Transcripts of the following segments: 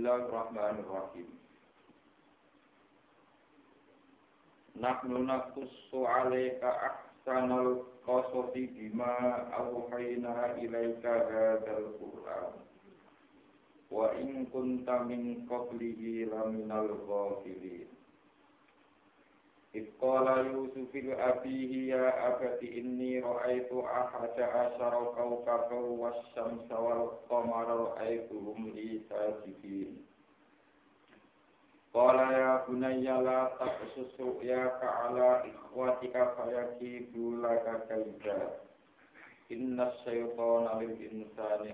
Bismillahirrahmanirrahim. Nahnu naqussu 'alaika ahsanal qasasi bima awhayna ilaika hadzal Qur'an. Wa in kunta min qablihi laminal ghafilin. Iqala Yusuf ila abihi ya abati inni ra'aitu ahaja asyara kawkaba wasyamsa wal qamara ra'aituhum li sajidin. Qala ya bunayya la taqsus ya ka'ala ikhwatika fayaki bulaka kaidah. Inna syaitana lil insani.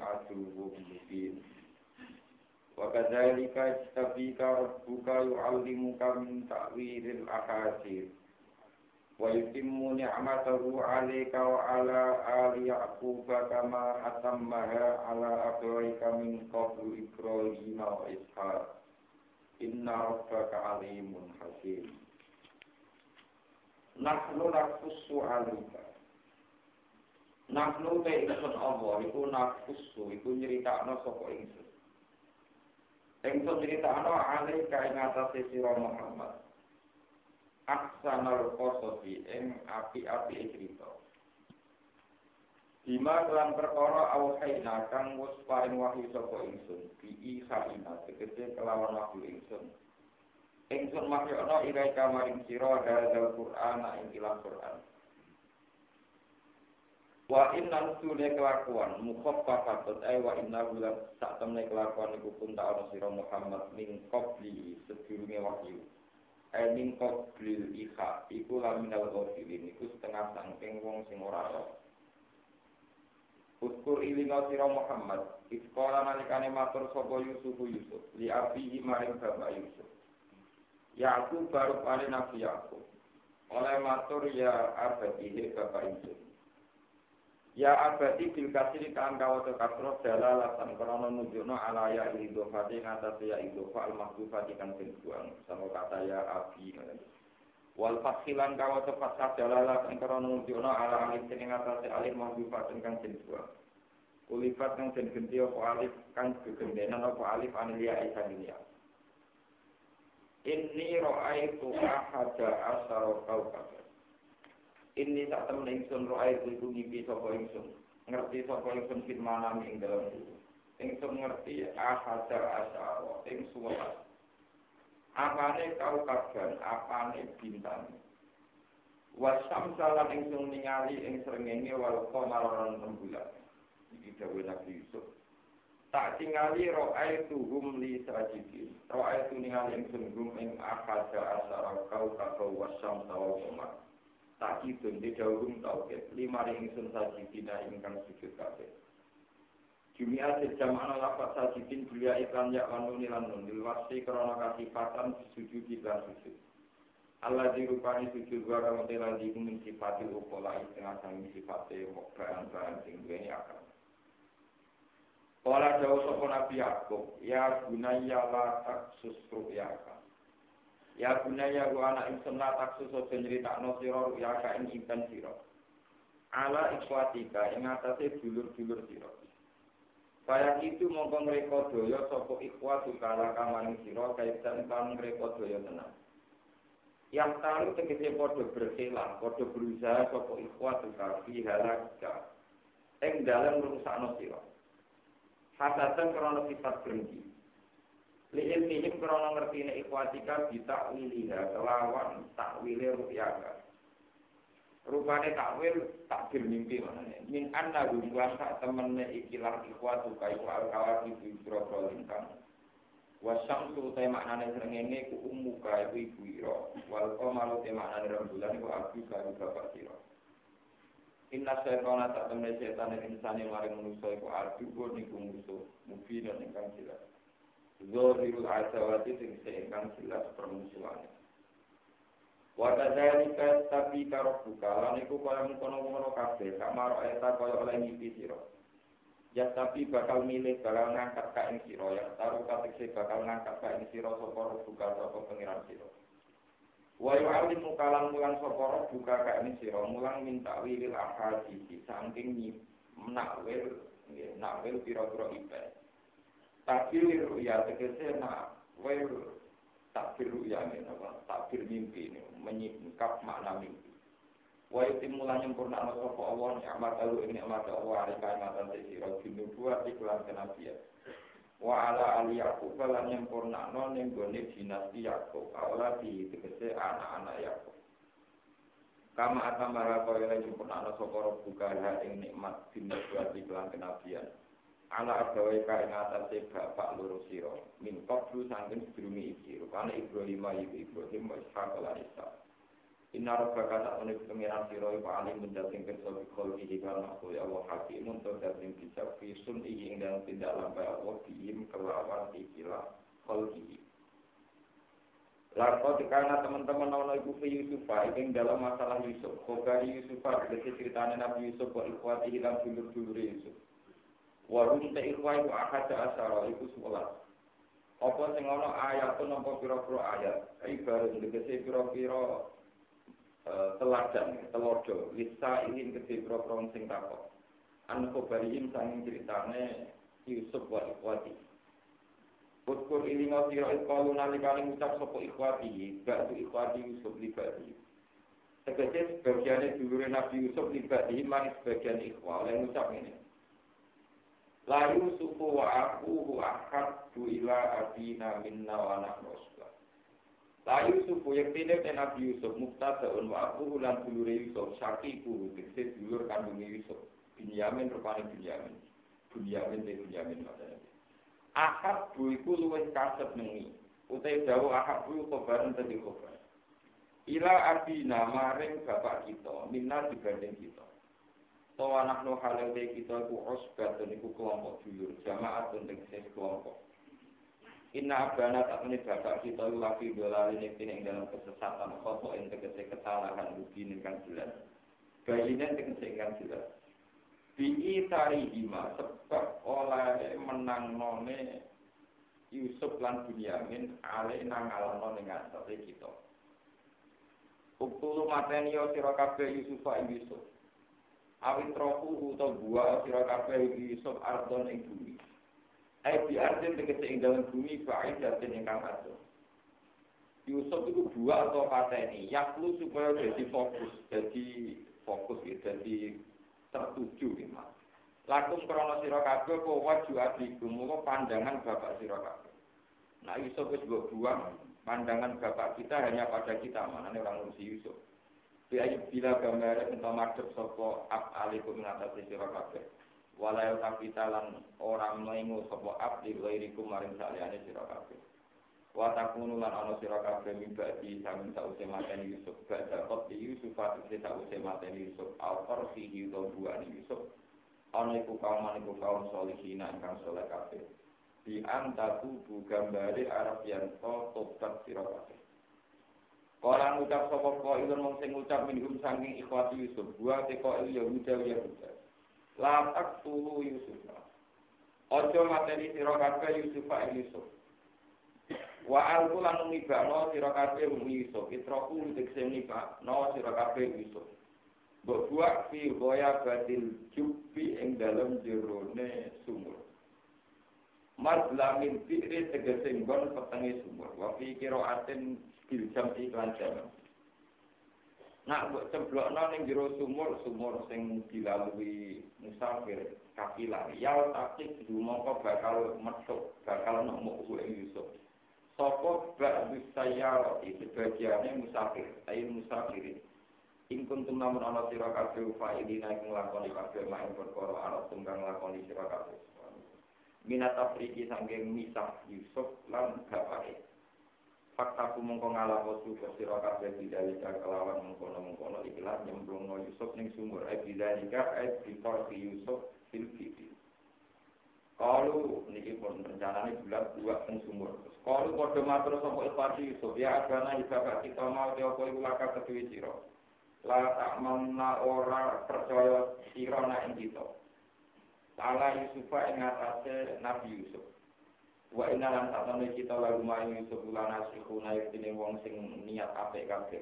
وكذلك اجتبيك ربك يعلمك من تأويل الأحاديث ويتم نعمته عليك وعلى آل يعقوب كما أتمها على أبويك من قبل إبراهيم وإسحاق إن ربك عليم حكيم نحن نقص عليك نحن بإنسان الله يكون نقص يكون nyeritakno sapa ingsun Engkau cerita ano alih kain atas sira Muhammad. Aksanal kososi ing api-api cerita. Bima kelan perkara awhaina kang wis paring wahyu sapa ingsun bi isaina tegese kelawan wahyu ingsun. Ingsun mahyana irai kamaring sira hadzal Qur'an ing ilang Qur'an. Wa inna sune kelakuan mukhaffafatun ay wa inna bulan sak temne kelakuan iku pun tak ana sira Muhammad min qabli sedurunge wahyu. Ay min qabli ikha iku laminal ghafilin iku setengah sangking wong sing ora ora. Uskur ilinga sira Muhammad, iskola nalikane matur sapa Yusuf Yusuf, li abihi maring bapak Yusuf. Yakub baru paling Nabi Yakub. Oleh matur ya abadihe bapak Yusuf. Ya abadi bil kasiri kan kawato kasro dalalatan krono nunjukno ala ya idofati ngatasi ya idofa al mahdufati kan buang. Sama kata ya abi. Wal fatsilan kawato fatsah dalalatan krono nunjukno ala alif sing ngatasi alif mahdufati kan den buang. Kulifat kang den genti alif kan gegendenan apa alif anilia isa dunia. Inni ro'aitu ahada asaro kaukab ini tak temen ingsun ro'ay itu ngipi sapa ingsun. Ngerti sapa ingsun fit manam ing dalam itu. Ingsun ngerti ahadar asyara ing suara. Apane kau kaban, apane bintang. Wasam salam ingsun ningali ing srengenge wal qamaron rembulan. Iki dawuh Nabi Yusuf. Tak tingali ro'ay tuhum li sajidin. Ro'ay tu ningali ingsun gum ing ahadar asyara kau kabau wasam sawal qamar tak kidun di jauhum tauhid lima ring ingsun sajidina ingkang sujud kabeh. Jumia sejamana lapat sajidin belia iklan yak lanun lanun dilwasi karena kasifatan sujud dan sujud. Allah dirupani sujud wa kamu telah dihumin sifati ukola setengah sangi sifati bahan-bahan sing duweni akal Kala jauh sopo Nabi Yakub, ya gunaya la tak susru ya Ya bunaya ku anak ingsun la taksu sojo nyeritakno sira ya ka ing impen sira. Ala ikwatika ing atase dulur-dulur sira. Kaya itu mongko mereka daya sapa ikhwatu kala kamaning sira kaitan kan mereka daya tenang. Yang tahu tegese padha berkelah, padha berusaha sapa ikhwatu kafi halaka. Ing dalem ngrusakno sira. Hasatan krana sifat berhenti. Liin mihim krono ngerti ne ikhwatika bisa wiliha kelawan takwile rupiaka. Rupane takwil takdir mimpi mana Min anna gumbuan sak temene ikilah ikhwatu kayu al kawati bibro lintang. Wasam tu te maknane srengenge ku ummu kayu ibu ira. Wal qamaru te maknane rembulan ku abu kayu bapak sira. Inna syaitana tak temene setan insani maring manusa iku adu niku musuh mubin ingkang jelas. Zohirul adawati sing seingkang jelas permusuhan. Wadadhalika tapi karo buka lan iku kaya mengkono-kono kabeh kak maro eta kaya oleh ngipi sira. Ya tapi bakal milih bakal ngangkat ka ing sira ya taruh katekse bakal ngangkat ka ing sira sapa buka sapa pengiran sira. Wa mukalan mulang sapa buka ka ing sira mulang minta wilil ahadisi saking nakwil nakwil pira-pira ibad. Takbir ya tegese nak wae takbir ya ini apa? Takbir mimpi ini menyingkap makna mimpi. Wa timulan nyempurna sapa Allah nikmat alu ing nikmat Allah ari kaimatan sira dinubuat iklan kenabian. Wa ala ali Yakub lan nyempurna ning gone dinasti Yakub kawula di tegese anak-anak Yakub. Kama atamara kaya nyempurna sapa buka ing nikmat dinubuat iklan kenabian. Ala agawe ka ing atase bapak loro sira min qablu sanggen sedurunge iki. Rupane Ibrahim ayu Ibrahim wa Ishaq lan Isa. Inna rabbaka ta'ala pengiran sira iku alim mendating kersa bikol iki kan aku ya Allah hakim untuk dating bijak fi sun iki ing dalam tindak lampai Allah diim kelawan ikilah kol iki Lalu karena teman-teman nono ibu fi Yusuf, ing dalam masalah Yusuf, kobari Yusuf, berarti ceritanya Nabi Yusuf, wa ikhwati hilang dulur-dulur Yusuf. Warum te ikhwa iku ahad asara iku sekolah. Apa sing ana ayat to nampa pira-pira ayat, ibarat tegese pira-pira eh, teladan, telodo, lisa ingin gede pira-pira sing takok. An kobariin sanging ceritane Yusuf wa ikhwati. Utkur ini mau siro ikhwalu nalikani ngucap sopo ikhwati, ba'du ikhwati Yusuf libadi. Tegese sebagiannya dulure Nabi Yusuf libadi, manis sebagian ikhwa, oleh ngucap ini. La Yusufu wa akuhu ahaddu ila abina minna wa nahnu usbah. La Yusufu yektine ten Nabi Yusuf muktadaun wa akuhu lan dulure Yusuf syakiku tegese dulur kandung Yusuf. Binyamin rupane Binyamin. Binyamin de Binyamin maksudnya. Ahad bu iku luwih kasep nengi. Utai dawu ahad bu kobaran tadi kobar. Ila abina maring bapak kita, minna dibanding kita. Tawa nakno halal de kita ku osbat dan iku kelompok dulur jamaah dan tegese kelompok. Inna abana tak ini bapak kita lagi dolari ini ing dalam kesesatan foto yang tegese kesalahan rugi kan jelas. Bayinya tegese kan jelas. Bi'i tari hima sebab oleh menang none Yusuf lan Bunyamin ale nang alano ning atase kita. Uktulu mateni sira kabeh Yusuf Yusuf awit trofu utawa buah sira kabeh iki Yusuf ardon ing bumi. Ai bi ardin tegese ing dalam bumi fa'i daten ingkang adoh. Yusuf itu buah atau pateni, yaklu supaya jadi fokus, jadi fokus, ya, jadi tertuju memang. Lakum krono sira kabeh kok waju pandangan bapak sira kabeh. Nah Yusuf wis buang pandangan bapak kita hanya pada kita, mana orang Yusuf. Bi ayub bila gambar ento madhep sapa ab alikum ngatasi sira kabeh. Walau kapitalan orang mengu sapa ab di ghairiku maring saliyane sira kabeh. Wa takunu lan ana sira kabeh mimba di samin sause mateni Yusuf. Badha kot di Yusuf atise sause mateni Yusuf. Al-Qar fihi buani Yusuf. Ana iku kaum iku kaum solihina ingkang soleh. Di antaku bu gambare Arab yanto tobat sira kabeh. Orang ucap sapa kok ilun mung sing ngucap minhum saking ikhwati Yusuf, buat teko il Yahuda Yahuda. La tak tulu Yusuf. Ojo mateni sira kabeh Yusuf ing Yusuf. Wa alku lan ngibano sira kabeh Yusuf, itroku tegese no sira kabeh Yusuf. Mbok buak fi goya batil jubi ing dalem jerone sumur. Mas lamin fikri tegese nggon petenge sumur. Wa fi aten bil jam iklan jam. Nak buat ceblokno ning jero sumur, sumur sing dilalui musafir kaki lari. Ya tapi dumangka bakal metuk, bakal nemu ing Yusuf. Sopo saya itu sebagiannya musafir, ayo musafirin. Ing kuntum namun ana sira kabeh fa'ilina ing nglakoni kabeh main perkara arep tunggang nglakoni sira kabeh. Minat Afriki sanggeng misah Yusuf lan bapake. Fakta mongko ngalapo suka sira kabeh bidalika kelawan mengkono-mengkono ikhlas nyemplungno Yusuf ning sumur ai bidalika ai bitor fi Yusuf fil fiti. Kalau niki pun rencananya bulat dua ning sumur. Kalau padha matur sapa ikhwati Yusuf ya agana ibadah kita mau te apa iku laka kedue sira. La tak mana ora percaya sira nek ing kita. Salah Yusufa ing atase Nabi Yusuf. Wa inna lan tatane kita lalu mayu Yusuf lan asikhuna yektine wong sing niat apik kabeh.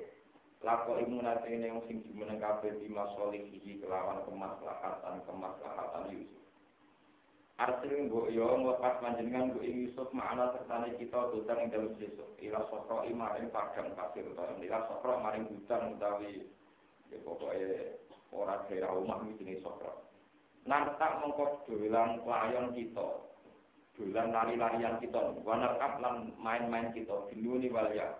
Lako imunate ini wong sing jumeneng kabeh di masolihi kelawan kemaslahatan kemaslahatan Yusuf. Artinya mbok yo nglepas panjenengan mbok Yusuf makna sertane kita dosan ing dalem Yusuf. Ila sokro maring padang pasir utawa ila sokro maring hutan utawi ya pokoke ora daerah omah iki jenenge sokro. Nantak mongko dolan layon kita. Dolan lari-larian kita, wanarkap lan main-main kita, binuni walya.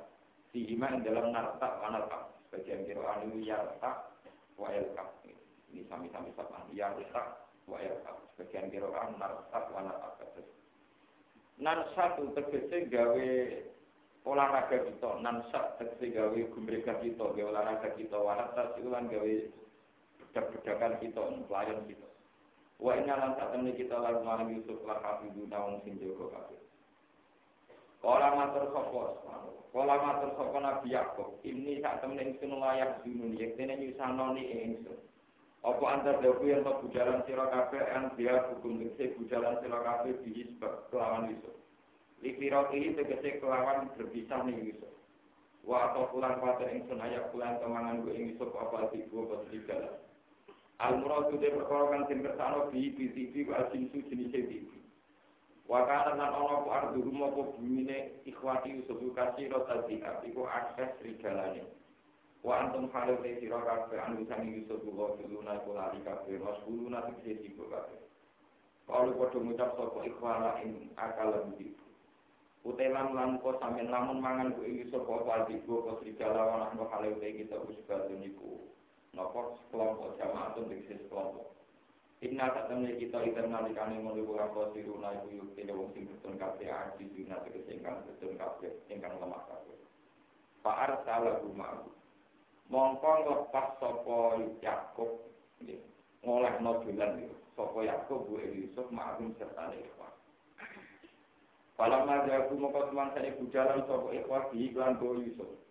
Iman dalam nartak wanarkap. Bagian kira anu yartak wa yarkap. Ini sami-sami sapan. Yartak wa yarkab sebagian kiroan narsat wa narkab narsat itu tegese gawe olahraga kita. Narsat tegese gawe gumrega kita. Gawe olahraga kita. Wanarsat itu kan gawe bedak-bedakan kita pelayan kita wa inna lan satemene kita lalu maring Yusuf lan hafidu naung sing jaga kabeh Kala matur sapa Kala matur sapa Nabi Yakub ini sak temene ingsun layak dunun yektene nyusanoni ingsun Apa antar dawu yang bujalan sira kabeh an dia hukum tegese bujalan sira kabeh di sebab kelawan Yusuf. Lifiro ini tegese kelawan berpisah nih Yusuf. Wa atau pulang pada ing senaya pulang kemangan gue ing Yusuf apa tibu apa tiga. Al muradu de perkara kang den kersano bi bi tibi wa jinsu jenis tibi. Wa kana lan ana ku ardu rumo ku bumine ikhwati Yusuf kasiro tadi iku akses rigalane. Wa antum halu te sira kabeh anu sami Yusuf wa tuluna kula lali kabeh was kuluna tegese sibuk kabeh. Kalau padha ngucap sapa ikhwana ing akal lebih. Utelan lan ko sampeyan lamun mangan ku Yusuf apa digo ko serigala ana halu te kita usbah niku. Napa kelompok jamaah itu tegese kelompok. Inna tak temui kita itu nalikane menuju apa siruna ibu yuk tidak wong sing betul kabeh aji dina tegese ingkang betul kabeh ingkang lemah kabeh. Pak Arsala rumah mongko lepas sapa Yakub nggih ngolehno dolan niku sapa Yakub bu Yusuf ma'ruf serta ikhwan Kalau mau kau teman saya bujalan sopo ikhwan di iklan bo Yusuf.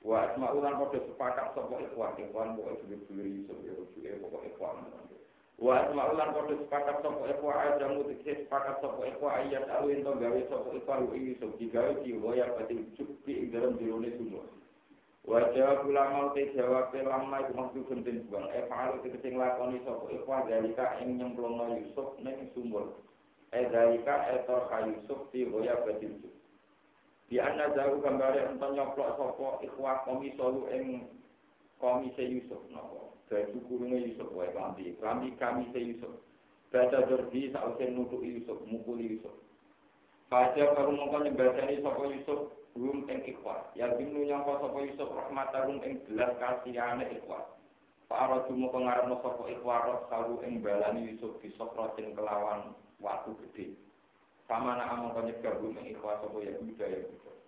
Wah, semua ulang kau sepakat sopo ikhwan, ikhwan bo Yusuf Yusuf ya Yusuf pokok ikhwan. Wah, semua ulang kau sepakat sopo ikhwan aja mutik sepakat sopo ikhwan ayat alwin to gawe sopo ikhwan Yusuf digawe di goya pati cukup dalam dirone semua. Wajah ulama uti jawab lama iku maksud gentin buang. Eh fa'alu tegese nglakoni sapa ikhwa dalika ing nyemplungno Yusuf ning sumur. Eh dalika etor ka Yusuf di goya badil Di anna jauh gambare ento nyoplok sapa ikhwa komi solu ing komise Yusuf napa. Baju kurunge Yusuf wae klambi. Klambi kami se Yusuf. Baca dordi sause nutuk Yusuf, mukuli Yusuf. Fajar baru mongko nyembadani sapa Yusuf rum ing ikhwas ya binu nyangka sapa Yusuf rahmatahum ing belas kasihane ikhwas Para dumo pengarepno sapa ikhwas saru ing balani Yusuf di sokratin kelawan waktu gede sama nak among konyek gabung ing ikhwas sapa ya budaya Yusuf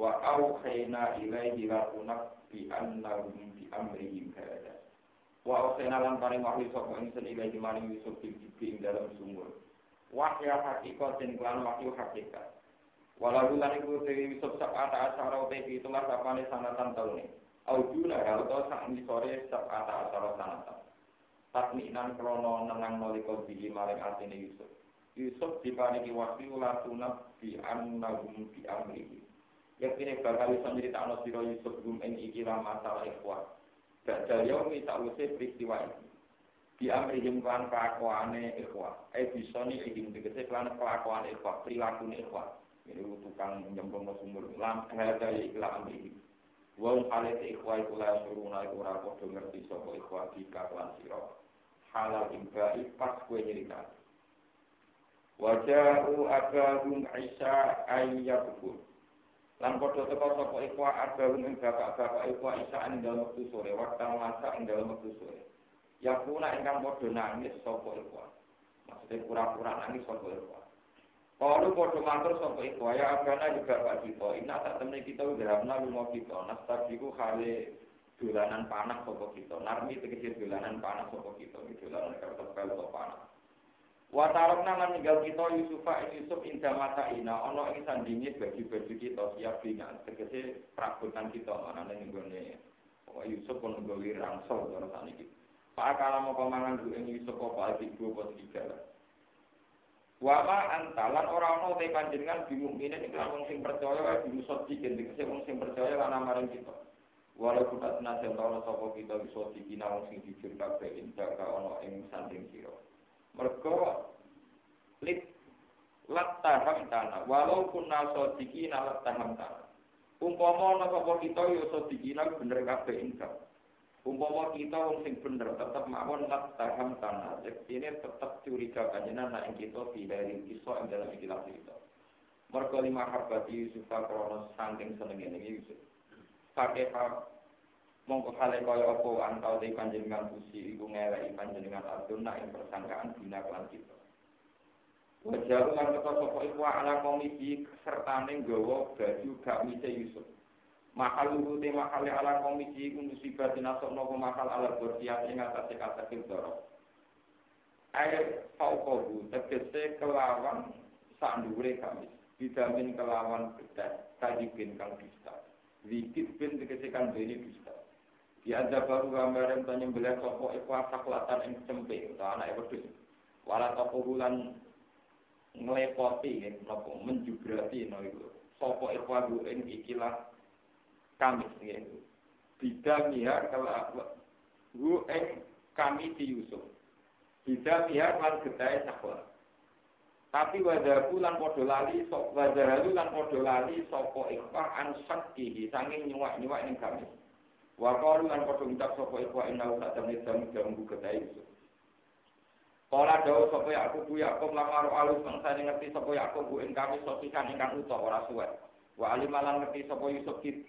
wa au khayna ilaihi la tunak bi annahum bi amrihim hada wa au khayna lan paring wahyu sapa ingsun ilaihi maring Yusuf di ing dalam sumur wahya hakikat dan kelan wahyu hakikat Walau lan iku dewi Yusuf sab'ata asyara utai itulah sapane sanatan taune. Aujuna ya utawa sak misore sab'ata asyara sanatan. Takminan krono nenang nalika bihi maring atine Yusuf. Yusuf diparingi wahyu la tunab bi annahum bi amrihi. Yaktine bakal iso nyritakno sira Yusuf gum ing iki masalah ikhwan. Badal yaumi sakwise peristiwa iki. Di amrihim klan kelakuane ikhwan. Eh bisa nih ihim tegese klan kelakuane ikhwan, perilakuane ikhwan. ini tukang nyembung sumur lam hada ikla amri wa halat ikhwa iku la suruna iku ora padha ngerti sapa ikhwa di kaklan sira halal imba pas kowe nyerita waja'u abahum isa ayyabun lan padha teko sapa ikhwa abahum ing bapak-bapak ikhwa isa ing dalem wektu sore waktu masak ing dalem wektu sore yakuna ingkang padha nangis sapa ikhwa maksudnya pura-pura nangis sapa ikhwa Kalau bodoh matur sopo iku ya agana juga pak kita. Ini tak temen kita udah hamna lunga kita. Nastabiku kali dolanan panas sopo kita. Narmi tegese dolanan panas sopo kita. Dolanan kertas pel sopo panas. Watarok nama tinggal kita Yusufa Yusuf indah mata ina. Ono ini sandingi baju-baju kita siap dengan. Tegese perabotan kita mana nih gue Yusuf pun gue rangsel sana gitu. Pak kalau mau pemangan dulu Yusuf apa adik gue buat tiga Wama antalan ora ana te panjenengan bimukmine ing wong sing percaya di musot dikin dikese wong sing percaya lan amaring kita. Walau kita senajan tau sapa kita bisa dikina wong sing jujur kabeh ka ana ing sanding sira. Mergo lit lataham tanah. Walau kunna sodikina lataham tanah. Umpama sapa kita ya sodikina bener kabeh ingkang. Umpama kita wong sing bener tetep mawon lataham tanah. Ini tetep curiga kanjena nek kita dari iso ing dalam ikilah kita. Mergo lima habati Yusuf krono saking senenge Yusuf. Pakai mongko kale kaya apa antau di panjenengan pusi iku ngeleki panjenengan aduna ing persangkaan bina kelan kita. Wajar lan kata sapa iku ala komisi sertane nggawa baju gak mise Yusuf. Mahal luhu te mahal ala komisi iku musibah dinasok nopo mahal ala bersiap ing atase kata kildoro. Air fauqahu tegese kelawan sak dhuwure kamis. Bidamin kelawan bedas kajibin kang dusta. Wikit bin tegese kang dusta. Ya ada baru gambaran tanya belah sopo ikhwa saklatan yang cempe atau anak wedus. Walau toko bulan ngelepoti, nopo menjubrati, no itu. Sopo ikhwa bu ing ikilah kamis, gitu. Bida mihar kalau bu ing kami di Yusuf. Bida mihar lan gedai sakla. Tapi wadahu lan podo lali, wadahu lan podo lali sopo ikhwa ansak kihi, sanging nyuwak-nyuwak ing kamis. Wa qalu lan padha ngucap sapa iku inna ta temne jamu jamu gedhe Yusuf. Kala dawa sapa ya aku bu Yakub lamar alus mangsane ngerti sapa ya aku bu ing kami sopikan ingkang utuh ora suwe. Wa alimalan ngerti sapa Yusuf kit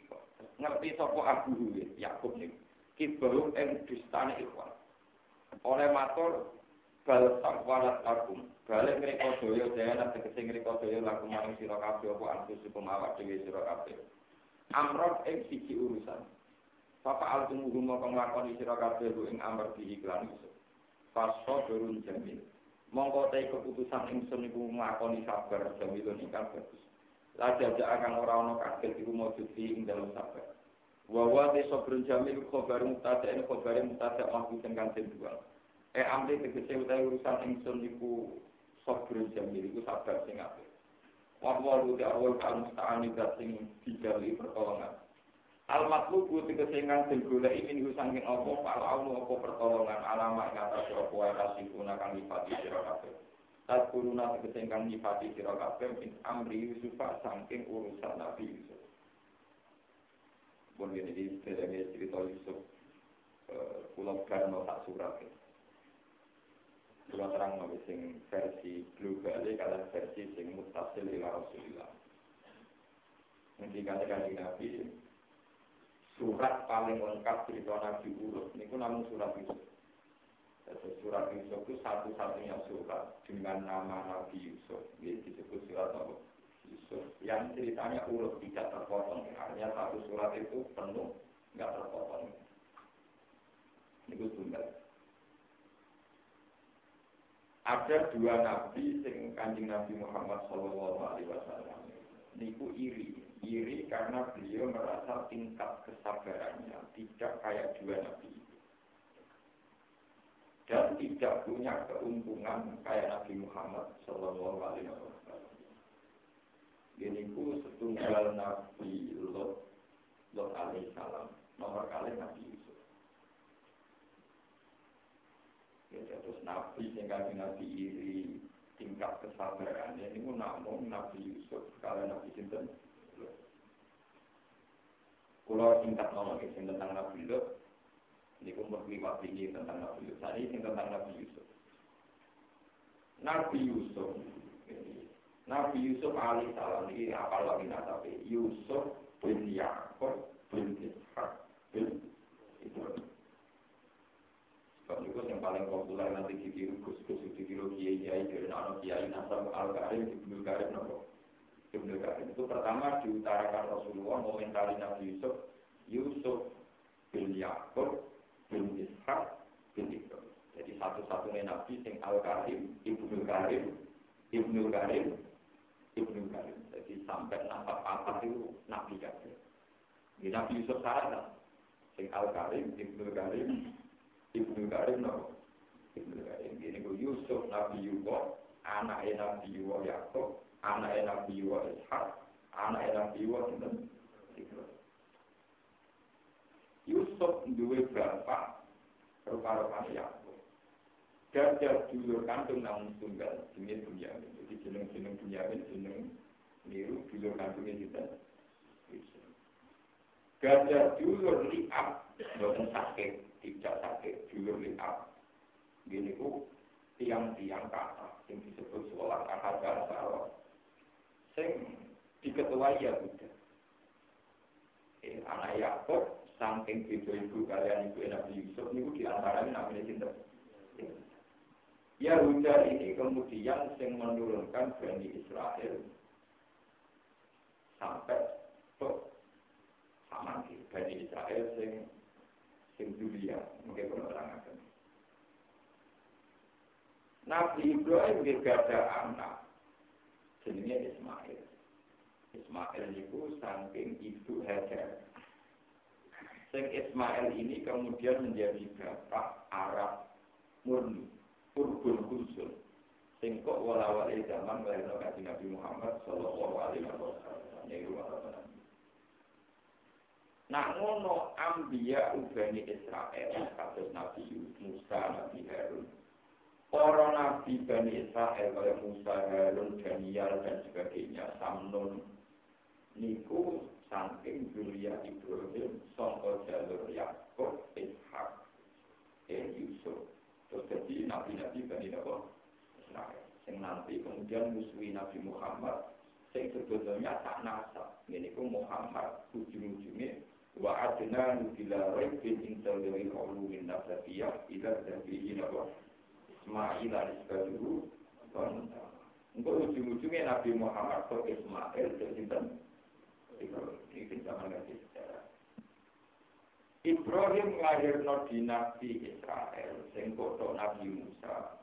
ngerti sapa Abu Yakub niku. Kit baru ing dustane ikhwan. Oleh matur bal sakwalat akum. Balik ngreka daya daya tegese ngreka daya laku maring sira kabeh apa antusipun awak dhewe sira kabeh. Ing siji urusan. Papa al tumuhu mau nglakoni sira kabeh ing amr di iklan Yusuf. Faso berun jamil. Mongko te keputusan ingsun iku nglakoni sabar jamilun ingkang bagus. Lajak akan ora ana kaget iku maujud ing dalam sabar. Wa wa te sabrun jamil khabar mutada ing khabar mutada mahfuz kang dua. Eh amri tegese utawi urusan ingsun iku sabrun jamil iku sabar sing apik. Wa wa lu te awal kang musta'ani sing dijali pertolongan. Al matlubu tegese ingkang den goleki min saking apa fal aunu apa pertolongan alama ing atas apa wae kasihuna kang nyifati sira kabeh. Tak kuruna tegese ingkang nyifati sira kabeh min amri Yusuf saking urusan Nabi Yusuf. Bon ini di sedaya cerita Yusuf pulau karno tak surat Pulau terang nabi sing versi global kalian versi sing mutasil ila Rasulillah. Nanti katakan Nabi surat paling lengkap cerita Nabi ini pun namun surat Yusuf. Jadi surat Yusuf itu satu-satunya surat dengan nama Nabi Yusuf. Ini disebut surat apa? Yusuf. Yang ceritanya urut tidak terpotong. Artinya satu surat itu penuh nggak terpotong. Ini tunggal. Ada dua nabi sing kanjeng Nabi Muhammad Shallallahu Alaihi Wasallam. Niku iri iri karena beliau merasa tingkat kesabarannya tidak kayak dua nabi dan tidak punya keuntungan kayak Nabi Muhammad Shallallahu Alaihi Wasallam. Ini ku setunggal Nabi Lot Lot Alaihissalam nomor kali Nabi Yusuf. Ya, terus Nabi sehingga Nabi iri tingkat kesabarannya ini namun Nabi Yusuf kalau Nabi Sinten Kulo tingkat nolong sing tentang Nabi Lut, ini kumpul liwat ini tentang Nabi Lut. Tadi sing tentang Nabi Yusuf. Nabi Yusuf, Nabi Yusuf alih salam ini apa lagi nabi Yusuf bin Yaakub bin Ishak bin Ibrahim. Sebab yang paling populer nanti ditiru gus-gus ditiru kiai-kiai dari anak kiai nasab al-karim ibnu karim nopo. Ibnu Karim itu pertama diutarakan Rasulullah momentari Nabi Yusuf Yusuf bin Yakub bin Ishak bin Ibrahim. Jadi satu-satunya Nabi sing Al Karim Ibnu Karim Ibnu Karim Ibnu Karim. Jadi sampai nasab apa itu Nabi Karim. Ini Nabi Yusuf sana sing Al Karim Ibnu Karim Ibnu Karim no. Ibnu Karim. Ini Yusuf Nabi Yusuf anaknya Nabi Yusuf Yakub anak Nabi wa Ishak, anak Nabi wa Yusuf duwe bapak rupa-rupa Yakub. Gajah dulur kandung namun tunggal, jenis Bunyamin. Jadi jeneng-jeneng Bunyamin, jeneng niru dulur kandungnya kita. Gajah dulur liap, bukan sakit, tidak sakit, dulur liap. Gini ku, tiang-tiang kata, yang disebut sholat akad dasar. Sing diketuai ya Buddha. Eh, anak Yakob, saking ibu ibu kalian ibu Nabi Yusuf, ini di antaranya namanya cinta. Yahuda ini kemudian yang menurunkan Bani Israel sampai ke sama Bani Israel sing sing dunia mungkin orang akan. Nabi Ibrahim juga ada anak jenisnya Ismail. Ismail itu saking ibu Hajar. Sing Ismail ini kemudian menjadi bapak Arab murni Urbun Kulsun. Sing kok wala-wali zaman melahirno kaji Nabi Muhammad Sallallahu Alaihi Wasallam. Ini Nah ngono ambiya ubani Israel kados Nabi Musa, Nabi Harun. Para nabi Bani Israel kaya Musa, Harun, Daniel dan sebagainya, Samnun niku saking Julia Ibrahim sangka jalur Yakub, Ishak, eh Yusuf. Terus jadi nabi-nabi Bani Israel. Yang nanti kemudian musuhi Nabi Muhammad. Yang sebetulnya tak nasab. Ini ku Muhammad ujung-ujungnya. Wa adna nubila raibin intal dari kaulu min nasabiyah. Ila Nabi Ismail al-Isbaduhu. Untuk ujung-ujungnya Nabi Muhammad ke Ismail. Jadi ini zaman Nabi Ibrahim nglahirno dinasti Israel sing kodok Nabi Musa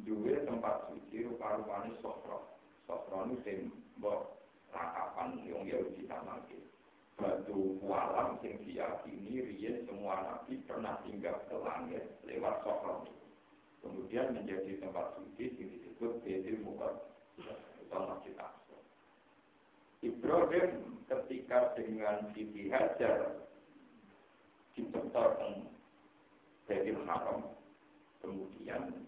duwe tempat suci rupa-rupane Sofro. Sofro ini sing mbok rakapan yang Yahudi tamake. Batu walam sing diyakini riyen semua nabi pernah tinggal ke langit lewat Sofro. Kemudian menjadi tempat suci yang disebut Baitul Muqaddas atau Masjid Aqsa. Ibrahim ketika dengan Siti Hajar dibentorkan dari haram kemudian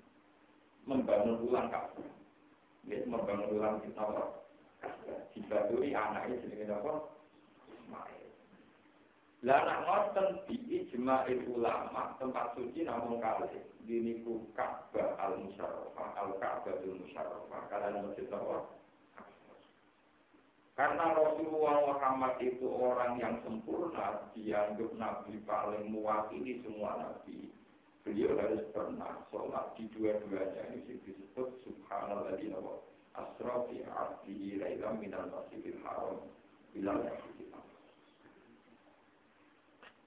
membangun ulang Ka'bah. Dia membangun ulang di Tawar. Dibaturi anaknya jenenge apa? Ismail. Lah ngoten di ijma'il ulama tempat suci namun kali diniku Ka'bah al-Musyarrafah, al-Ka'bah al-Musyarrafah, kalian masjid Tawar. Karena Rasulullah Muhammad itu orang yang sempurna, dianggap Nabi paling mewakili semua Nabi. Beliau harus pernah sholat di dua-duanya ini disebut Subhanallah di nawa asra fi abdihi laylam minal masjidil haram bilal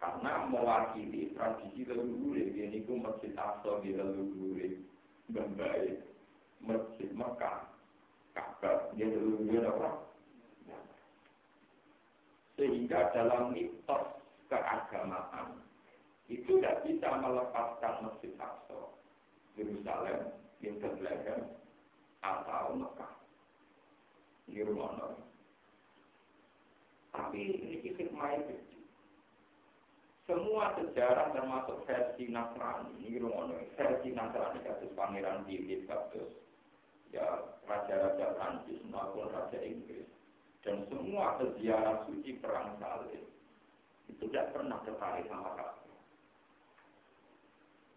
karena mewakili tradisi leluhur ini ku masjid Aqsa di leluhur membaik masjid Mekah Ka'bah dia leluhur apa sehingga dalam mitos keagamaan itu tidak bisa melepaskan Masjid Aqsa, Yerusalem, Bethlehem, atau Mekah. Ini rumah Tapi ini hikmah itu. Semua sejarah termasuk versi Nasrani, ini rumah versi Nasrani kasus Pangeran Philip, kasus ya raja-raja Prancis maupun raja Inggris dan semua sejarah suci perang salib itu tidak pernah tertarik sama Ka'bah.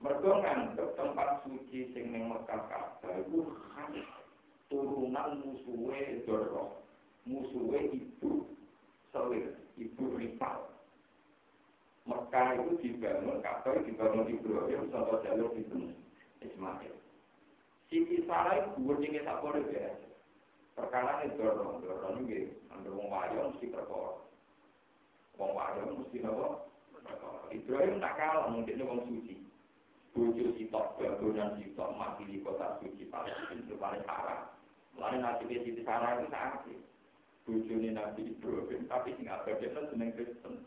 Mereka nganggep tempat suci sing ning Mekah itu khas turunan musuhe Doro, musuhe ibu Selir, ibu Rifal. Mekah itu dibangun, Ka'bah dibangun Ibrahim sampai jalur itu Ismail. Siti Sarah itu gue tak boleh biasa. Perkara ini dorong, dorong ini, ambil wong wayo mesti perkara. Wong wayo mesti nopo. Ibrahim tak kalah, mungkin wong suci. Bojo sitok, bangunan sitok, mati di kota suci Palestina itu paling parah. Lalu nasib Siti Sarah itu sangat Bojo ini Nabi Ibrahim, tapi sing abadnya seneng Kristen.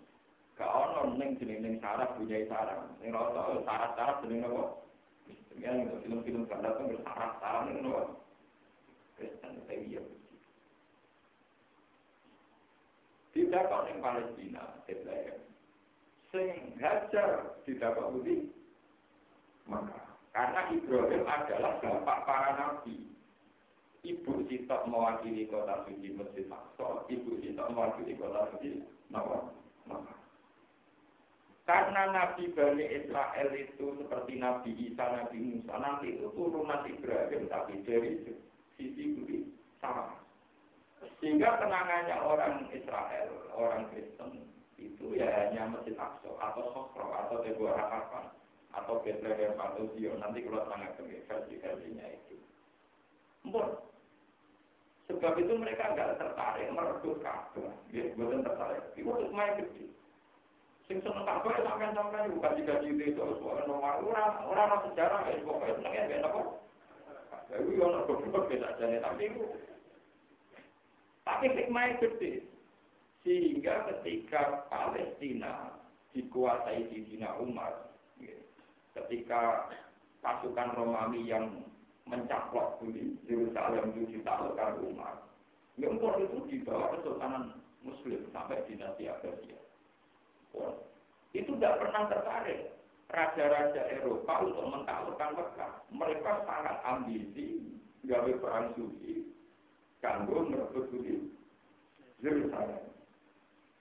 Gak ono neng neng sarah punya sarah. Neng rata sarah sarah jeneng nopo. Yang film-film kan datang bersarah sarah neng nopo. Kristen saya Tidak kok Palestina, Bethlehem. Sing hajar tidak kok budi, maka Karena Ibrahim adalah bapak para nabi. Ibu Sitok mewakili kota suci Masjid Aqsa, Ibu Sitok mewakili kota suci Nawa. Karena Nabi Bani Israel itu seperti Nabi Isa, Nabi Musa, nanti itu turunan Ibrahim, tapi dari sisi kiri sama. Sehingga kenangannya orang Israel, orang Kristen, itu ya hanya Masjid Aqsa, atau Sokro, atau Deborah Harapan, atau Bethlehem, atau Zion. Nanti kalau sangat versi-versinya itu. Mbon. Sebab itu mereka nggak tertarik merebut Ka'bah. Ya, bukan tertarik. Itu main kecil. Sing seneng kabeh sampean-sampean bukan digaji itu soal nomor orang orang sejarah ya pokoknya senengnya ben apa. Yo ono goblok beda jane tapi itu tapi hikmahnya gede. Sehingga ketika Palestina dikuasai di Dina Umar, ketika pasukan Romawi yang mencaplok di Yerusalem itu ditaklukkan Umar, ya itu dibawa Kesultanan Muslim sampai dinasti Abbasiyah. Itu tidak pernah tertarik. Raja-raja Eropa untuk mentaklukkan Mekah. Mereka sangat ambisi, gawe perang suci, kanggo merebut suci Yerusalem.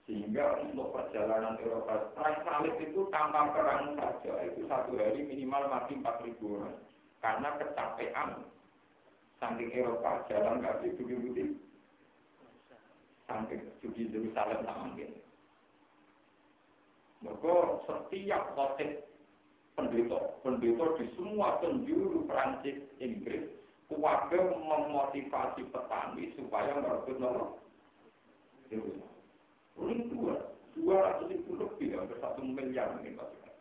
Sehingga untuk perjalanan Eropa, perang salib itu tanpa perang saja, itu satu hari minimal mati 4.000 orang. Karena kecapean, saking Eropa jalan kaki bukti-bukti, sampai suci Yerusalem tak mungkin. Maka setiap khotib pendeta, pendeta di semua penjuru Prancis, Inggris, keluarga memotivasi petani supaya merebut nomor. Ini dua, dua ratus ribu lebih, hampir satu miliar ini pasukan.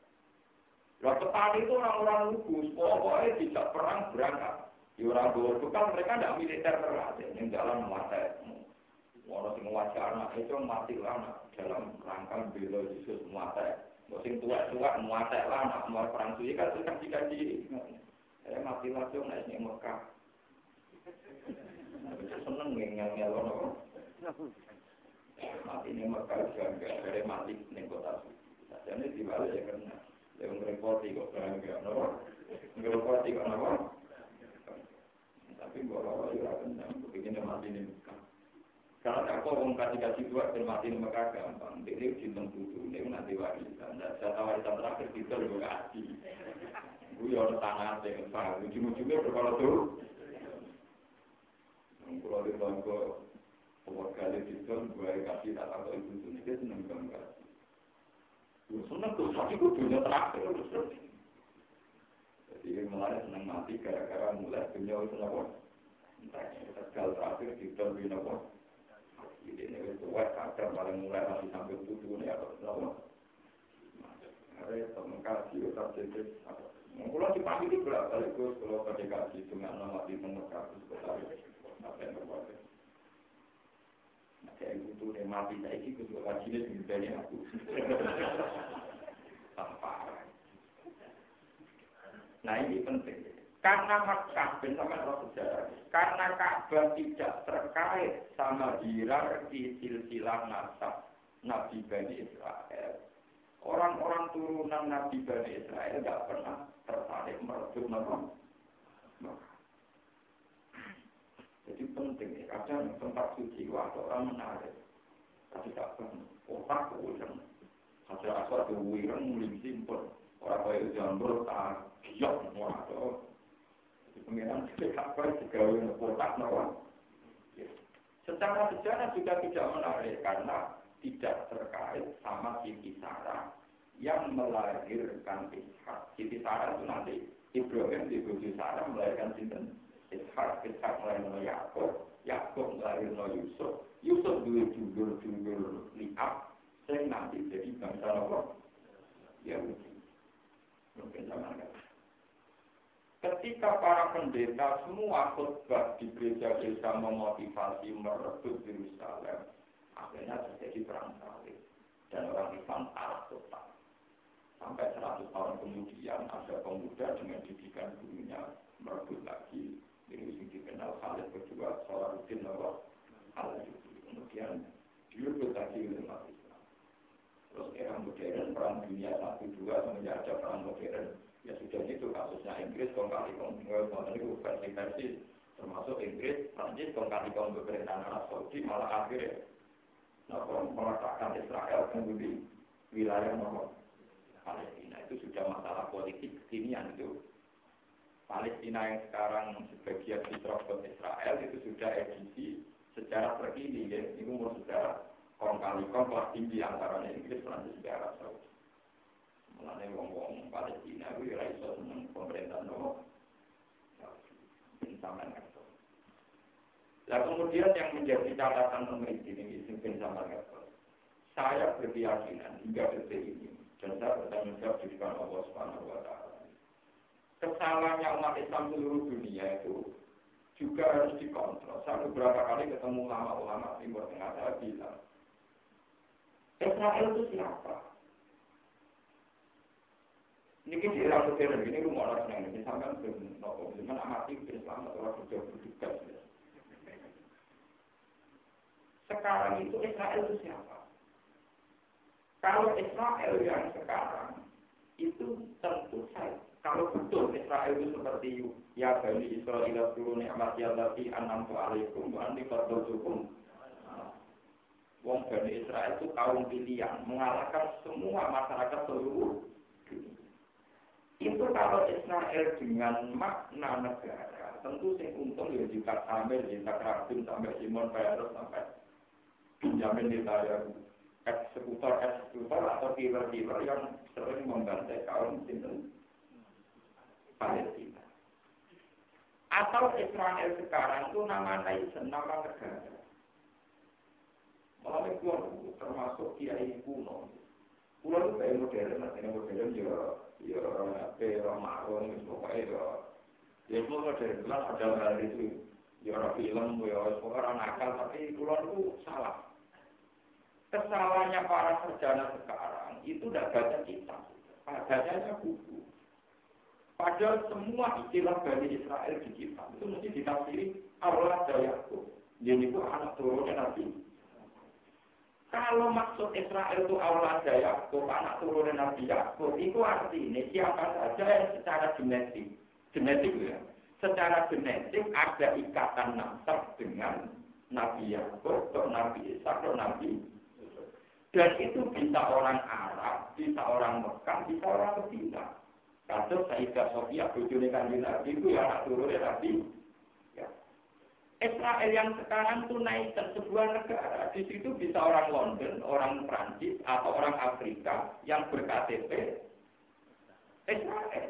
Nah, petani itu orang-orang lugus, pokoknya tidak perang berangkat. Di ya, orang bawa bekal mereka tidak militer terlatih, yang jalan mati. Mau sing wajah anak itu mati lama dalam rangka bela Yesus muatek. Mau sing tua-tua muatek lah anak mau perang suci kan itu kan dikaji. Saya mati langsung naiknya Mekah. Seneng ngel ngel. Mati ini Mekah juga dari mati nih kota suci. Jadi dibalik ya karena yang ngerepoti kok bangga, no? Ngerepoti kok? Tapi kalau orang itu akan begini mati nih karena aku orang kasih kasih dua termati Mekah gampang. Ini cinta tutu, ini nanti warisan. Dan saya tahu warisan terakhir kita lebih kasih. Gue orang tanah deh, pak. Ujung-ujungnya berkala tuh. Kalau di bangko, pokok kali itu gue kasih tak tahu itu tuh. Dia seneng banget. Gue seneng tuh, tapi gue punya terakhir. Jadi mulai seneng mati gara-gara mulai punya nopo. Entah, tegal terakhir kita punya Ini ini tua kadang paling mulai masih sampai tujuh ini apa semua. Ada teman kasih tetap jadi. Kalau dipanggil itu berapa kali gus kalau pada kasih dengan nama di nomor kasus kota apa yang berbuat. Kayak gitu nih mati saya itu gus ini dari aku. Tanpa. Nah ini penting. Karena Makkah, sama roh sejarah, karena Ka'bah tidak terkait sama hierarki silsilah nasab Nabi Bani Israel. Orang-orang turunan Nabi Bani Israel tidak pernah tertarik merebut Makkah. Jadi penting ya, kadang tempat suci waktu orang menarik. Tapi tak pernah, otak kewulan. Hasil asal kewulan mulai simpel. Orang kaya jambur, tak giok, Pengiran apa digawe kotak nawa. Secara sejarah juga tidak menarik karena tidak terkait sama Siti Sarah yang melahirkan Ishak. Siti Sarah itu nanti Ibrahim di Siti Sarah melahirkan Sinten Ishak, Ishak melahirkan Yakub, Yakub melahirkan Yusuf, Yusuf dua judul-judul liap, saya nanti jadi bangsa Nawa. Yahudi. Mungkin zaman kan. Ketika para pendeta semua khutbah di gereja-gereja memotivasi merebut Yerusalem, akhirnya terjadi perang salib dan orang Islam kalah total. Sampai 100 tahun kemudian ada pemuda dengan didikan gurunya merebut lagi. Ini yang dikenal Khalid kedua, Salahuddin Nawab al Kemudian direbut lagi oleh umat Islam. Terus era modern, perang dunia satu dua, semenjak ada perang modern, ya sudah gitu kasusnya Inggris kong kali kong. Itu versi versi termasuk Inggris, Prancis kong kali kong pemerintahan Arab Saudi malah akhirnya nah, meletakkan Israel di wilayah nomor Palestina itu sudah masalah politik kekinian itu. Palestina yang sekarang sebagian diterobos Israel itu sudah edisi sejarah terkini ya. Ini umur sejarah kong kali kong kelas tinggi antara Inggris, Prancis, dan Arab Saudi Mulane wong-wong Palestina kuwi ora iso seneng pemerintah no. Sampeyan. Nah kemudian yang menjadi catatan pemerintah ini sing sampeyan ngerti. Saya berkeyakinan hingga detik ini dan saya bertanggung jawab di depan Allah Subhanahu wa taala. Kesalahannya umat Islam seluruh dunia itu juga harus dikontrol. Saya beberapa kali ketemu ulama-ulama Timur Tengah saya bilang, Israel itu siapa? Ini di era modern ini rumah orang senang ini sampai belum nopo zaman amati Islam atau orang kerja berduka. Sekarang itu Israel itu siapa? Kalau Israel yang sekarang itu tentu saja kalau betul Israel itu seperti ya bani Israel turun nikmat ya tapi anam tu alaikum wa anti hukum. Wong bani Israel itu kaum pilihan mengalahkan semua masyarakat seluruh itu kalau Israel dengan makna negara, tentu sing untung ya jika sampai jika Rabin sampai Simon Peres sampai Benjamin Netanyahu eksekutor eksekutor atau killer-killer yang sering membantai kaum Sinten Palestina. Atau Israel sekarang itu nama nation, nama negara. Malah termasuk kiai kuno. Kuno itu kayak modern, artinya modern juga ya HP, Romaron, pokoknya ya ya semua dari bulan ada hal itu ya orang film, ya orang nakal, tapi kulon itu salah. Kesalahannya para sarjana sekarang itu tidak baca kitab, bacanya buku. Padahal semua istilah dari Israel di kitab itu mesti ditafsiri Allah Yakub. Jadi itu anak turunnya Nabi kalau maksud Israel itu Allah ada Yakub, anak turun Nabi Yakub, itu artinya siapa saja yang secara genetik, genetik ya, secara genetik ada ikatan nasab dengan Nabi Yakub, atau Nabi Isa, atau Nabi dan itu bisa orang Arab, bisa orang Mekah, bisa orang Medina. Kasus Sayyidah Sofia, bujuni kanji itu ya anak turunnya Nabi Israel yang sekarang tunaikan sebuah negara. Di situ bisa orang London, orang Prancis, atau orang Afrika yang berKTP Israel.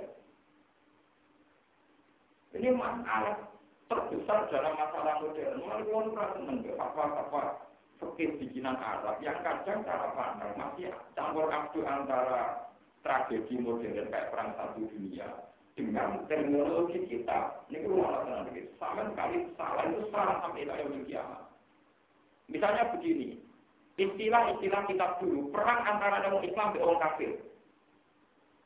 Ini masalah terbesar dalam masalah modern. Mulai orang merasa apa-apa fakir bikinan Arab yang kadang cara pandang masih campur aduk antara tragedi modern kayak perang satu dunia dengan terminologi kita, ini rumah tenang begitu. Sama sekali salah itu salah sampai yang kiamat. Misalnya begini, istilah-istilah kita dulu, perang antara orang Islam dan orang kafir.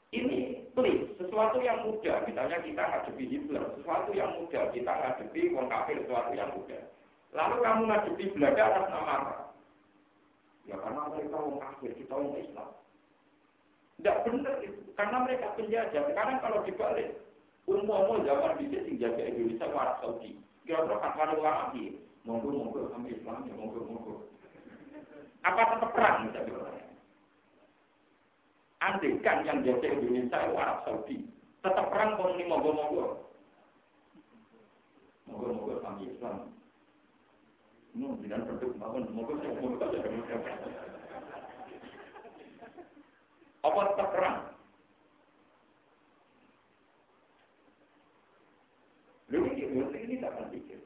Ini please, sesuatu yang mudah, misalnya kita ngadepi Hitler, sesuatu yang mudah, kita ngadepi orang kafir, sesuatu yang mudah. Lalu kamu ngadepi Belanda atas nama apa? Ya karena mereka orang kafir, kita orang Islam. Tidak benar itu. Karena mereka penjajah. Sekarang kalau dibalik, umum zaman bisa sing jaga Indonesia Arab Saudi. Kira-kira ulama lagi. Monggo monggo kami Islam ya monggo monggo. Apa tetap perang misalnya? Andai kan yang jaga Indonesia itu Arab Saudi, tetap perang kalau ini monggo monggo. Monggo monggo kami Islam. Ini tidak berdua, monggo monggo monggo. Apa tetap perang? Lalu ini, ini tak pikir.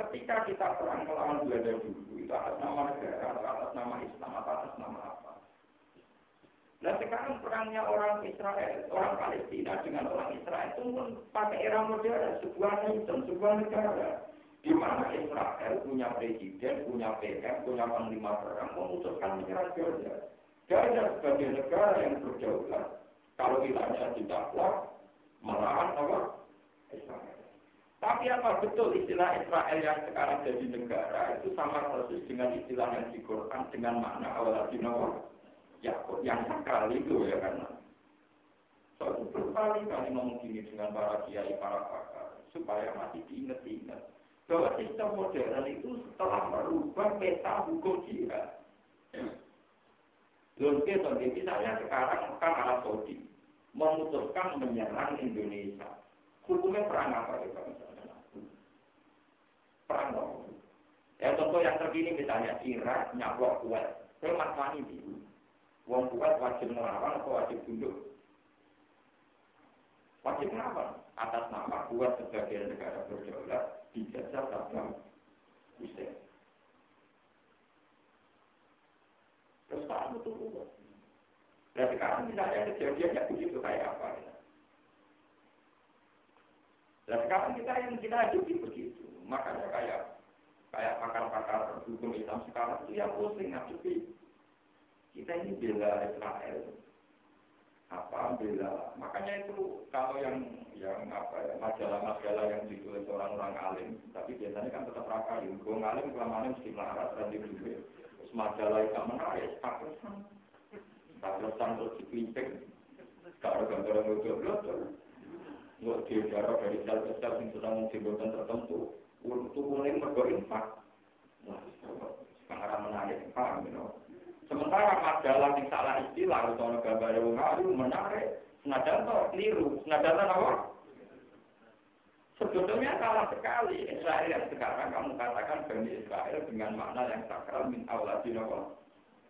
Ketika kita perang melawan Belanda dulu, itu atas nama negara, atas nama Islam, atas nama apa? Nah sekarang perangnya orang Israel, orang Palestina dengan orang Israel itu pun pakai era modern, sebuah nation, sebuah negara. Di mana Israel punya presiden, punya PM, punya panglima perang, memutuskan menyerang Jordan. Gaza sebagai negara yang berdaulat, kalau wilayahnya didakwa, melawan apa? Tapi apa betul istilah Israel yang sekarang jadi negara itu sama persis dengan istilah yang di Quran dengan makna awal Nawa Yakub yang sekali itu ya karena so, itu berkali-kali ngomong gini dengan para kiai, para pakar, supaya masih diingat-ingat bahwa sistem modern itu setelah merubah peta hukum jihad. Lalu kita misalnya sekarang kan Arab Saudi memutuskan menyerang Indonesia. Hukumnya perang apa ya misalnya? Perang apa? Ya contoh yang terkini misalnya Irak nyaplok kuat. Saya mas ini. Wong kuat wajib melawan atau wajib tunduk? Wajib melawan atas nama kuat sebagai negara berdaulat dijajah sama Hussein. Terus Pak itu kuat. Dan sekarang misalnya kejadiannya begitu kayak apa? Ya? Dan sekarang kita yang kita hidupi begitu. Makanya kayak kayak pakar-pakar hukum Islam sekarang itu yang pusing ngadepi. Kita ini bela Israel. Apa bela? Makanya itu kalau yang yang apa ya majalah-majalah yang ditulis orang-orang alim, tapi biasanya kan tetap rakyat. Gue ngalim kelamaan mesti melarat dan juga. Terus majalah yang menarik, apa Taklasan terus dipinting. Kalau gambar ngobrol-ngobrol. Nggak diudara dari sel ke sel yang sedang tertentu. Untuk mulai mergo infak. Sekarang menarik, paham Sementara majalah yang salah istilah, atau gambar yang menarik. Senajan toh keliru. Senajan apa? Sebetulnya salah sekali Israel sekarang kamu katakan Bani Israel dengan makna yang sakral min awladin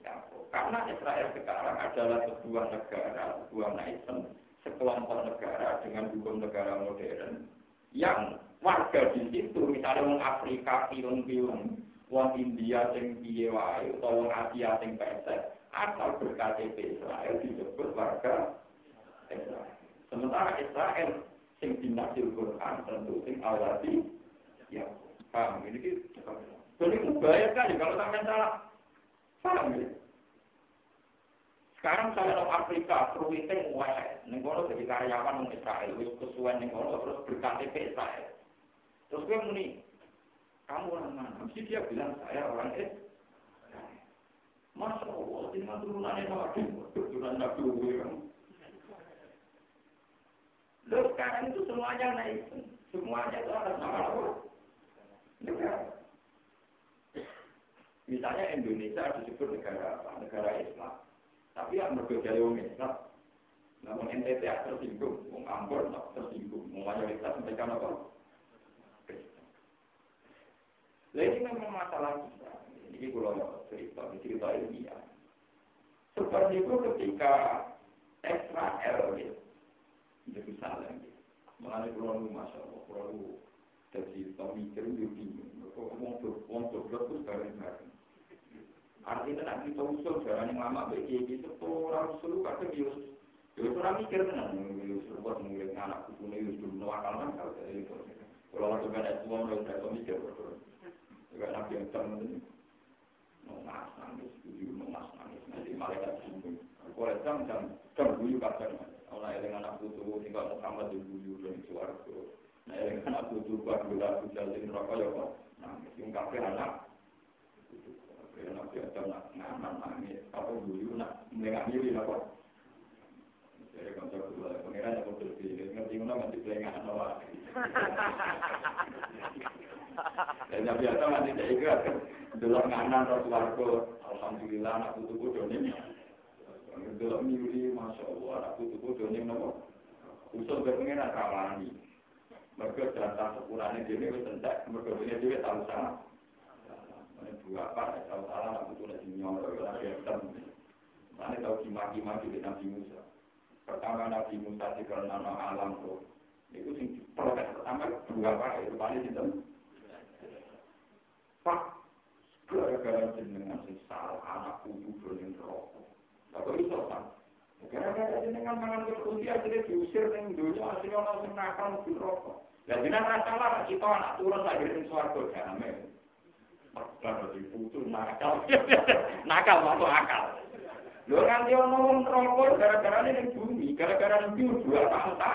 Ya, karena Israel sekarang adalah sebuah negara, sebuah nation, sekelompok negara dengan hukum negara modern yang warga di situ, misalnya orang Afrika film-film, orang India sing piye utawa wong Asia sing pesek, asal berKTP Israel disebut warga Israel. Sementara Israel sing dinasil Quran tentu sing awati ya paham ini gitu. Jadi itu bahaya kali kalau sampai salah Paham ya? Sekarang saya ke Afrika, perwiting wae, ning kono jadi karyawan wong Israel, wis kesuwen ning kono terus berKTP Israel. Terus gue muni, kamu orang mana? Mesti dia bilang saya orang eh. Masya Allah, dengan turunannya Nabi, turunan Nabi. Lalu sekarang itu semuanya naik, semuanya itu atas nama Allah. Negara. Misalnya Indonesia disebut negara apa? Negara Islam. Tapi yang berbeda dari Islam. Namun NTT tersinggung, mau Ambon tersinggung, mau mayoritas mereka apa? Ini memang masalah kita. Ini kalau cerita, cerita ya. Seperti itu ketika Israel gitu. Itu salah. Mengenai pulau masya Allah, pulau jadi pemikir itu bingung. Wong wong goblok itu bareng-bareng. Artinya nak kita usul jalan yang lama bagi itu orang usul kadang dia dia orang mikir tenan, dia buat mulai anak kuku ini usul nuakal kan kalau saya itu. Kalau juga ada semua orang tidak mikir betul. Juga nabi yang temen mas nangis, tujuh mas nangis, nanti malaikat singgung. Kalau jam jam jam buyu kadang, orang yang anak putu tinggal Muhammad di buyu dan suaraku. Nah yang anak putu buat gula bujalin rokok ya kok, nangis, yang kafe anak Karena biasa nak ngaman nangis, apa dulu nak melengah diri apa? Jadi kalau saya berdua, pengiran aku bersih, ngerti mana masih pelengah apa? Dan biasa masih saya ingat, dulu nganan Rasulullah, Alhamdulillah anak putu bodoh ini. Dulu miuri, masya Allah, anak putu bodoh ini Usul berpengiran rawani. Mereka datang sepulahnya dia ini, tentak, mereka punya dia tahu sama. dua apa tahu salah aku tuh lagi nyolong lagi hitam. Mana tahu dimaki-maki di Nabi Musa? Pertama Nabi Musa di karena alam tuh itu sing protes pertama dua apa itu paling hitam. Pak gara-gara jenengan sing salah anak putu berlin rokok. Atau itu pak gara-gara jenengan mangan berkunci akhirnya diusir ning dunia akhirnya orang nakal rokok dan jenengan salah kita anak turun lagi di suarga jamin Kalau diputus nakal, nakal masuk akal. Lo nanti ngomong rokok gara-gara ini bumi, gara-gara dua bangsa.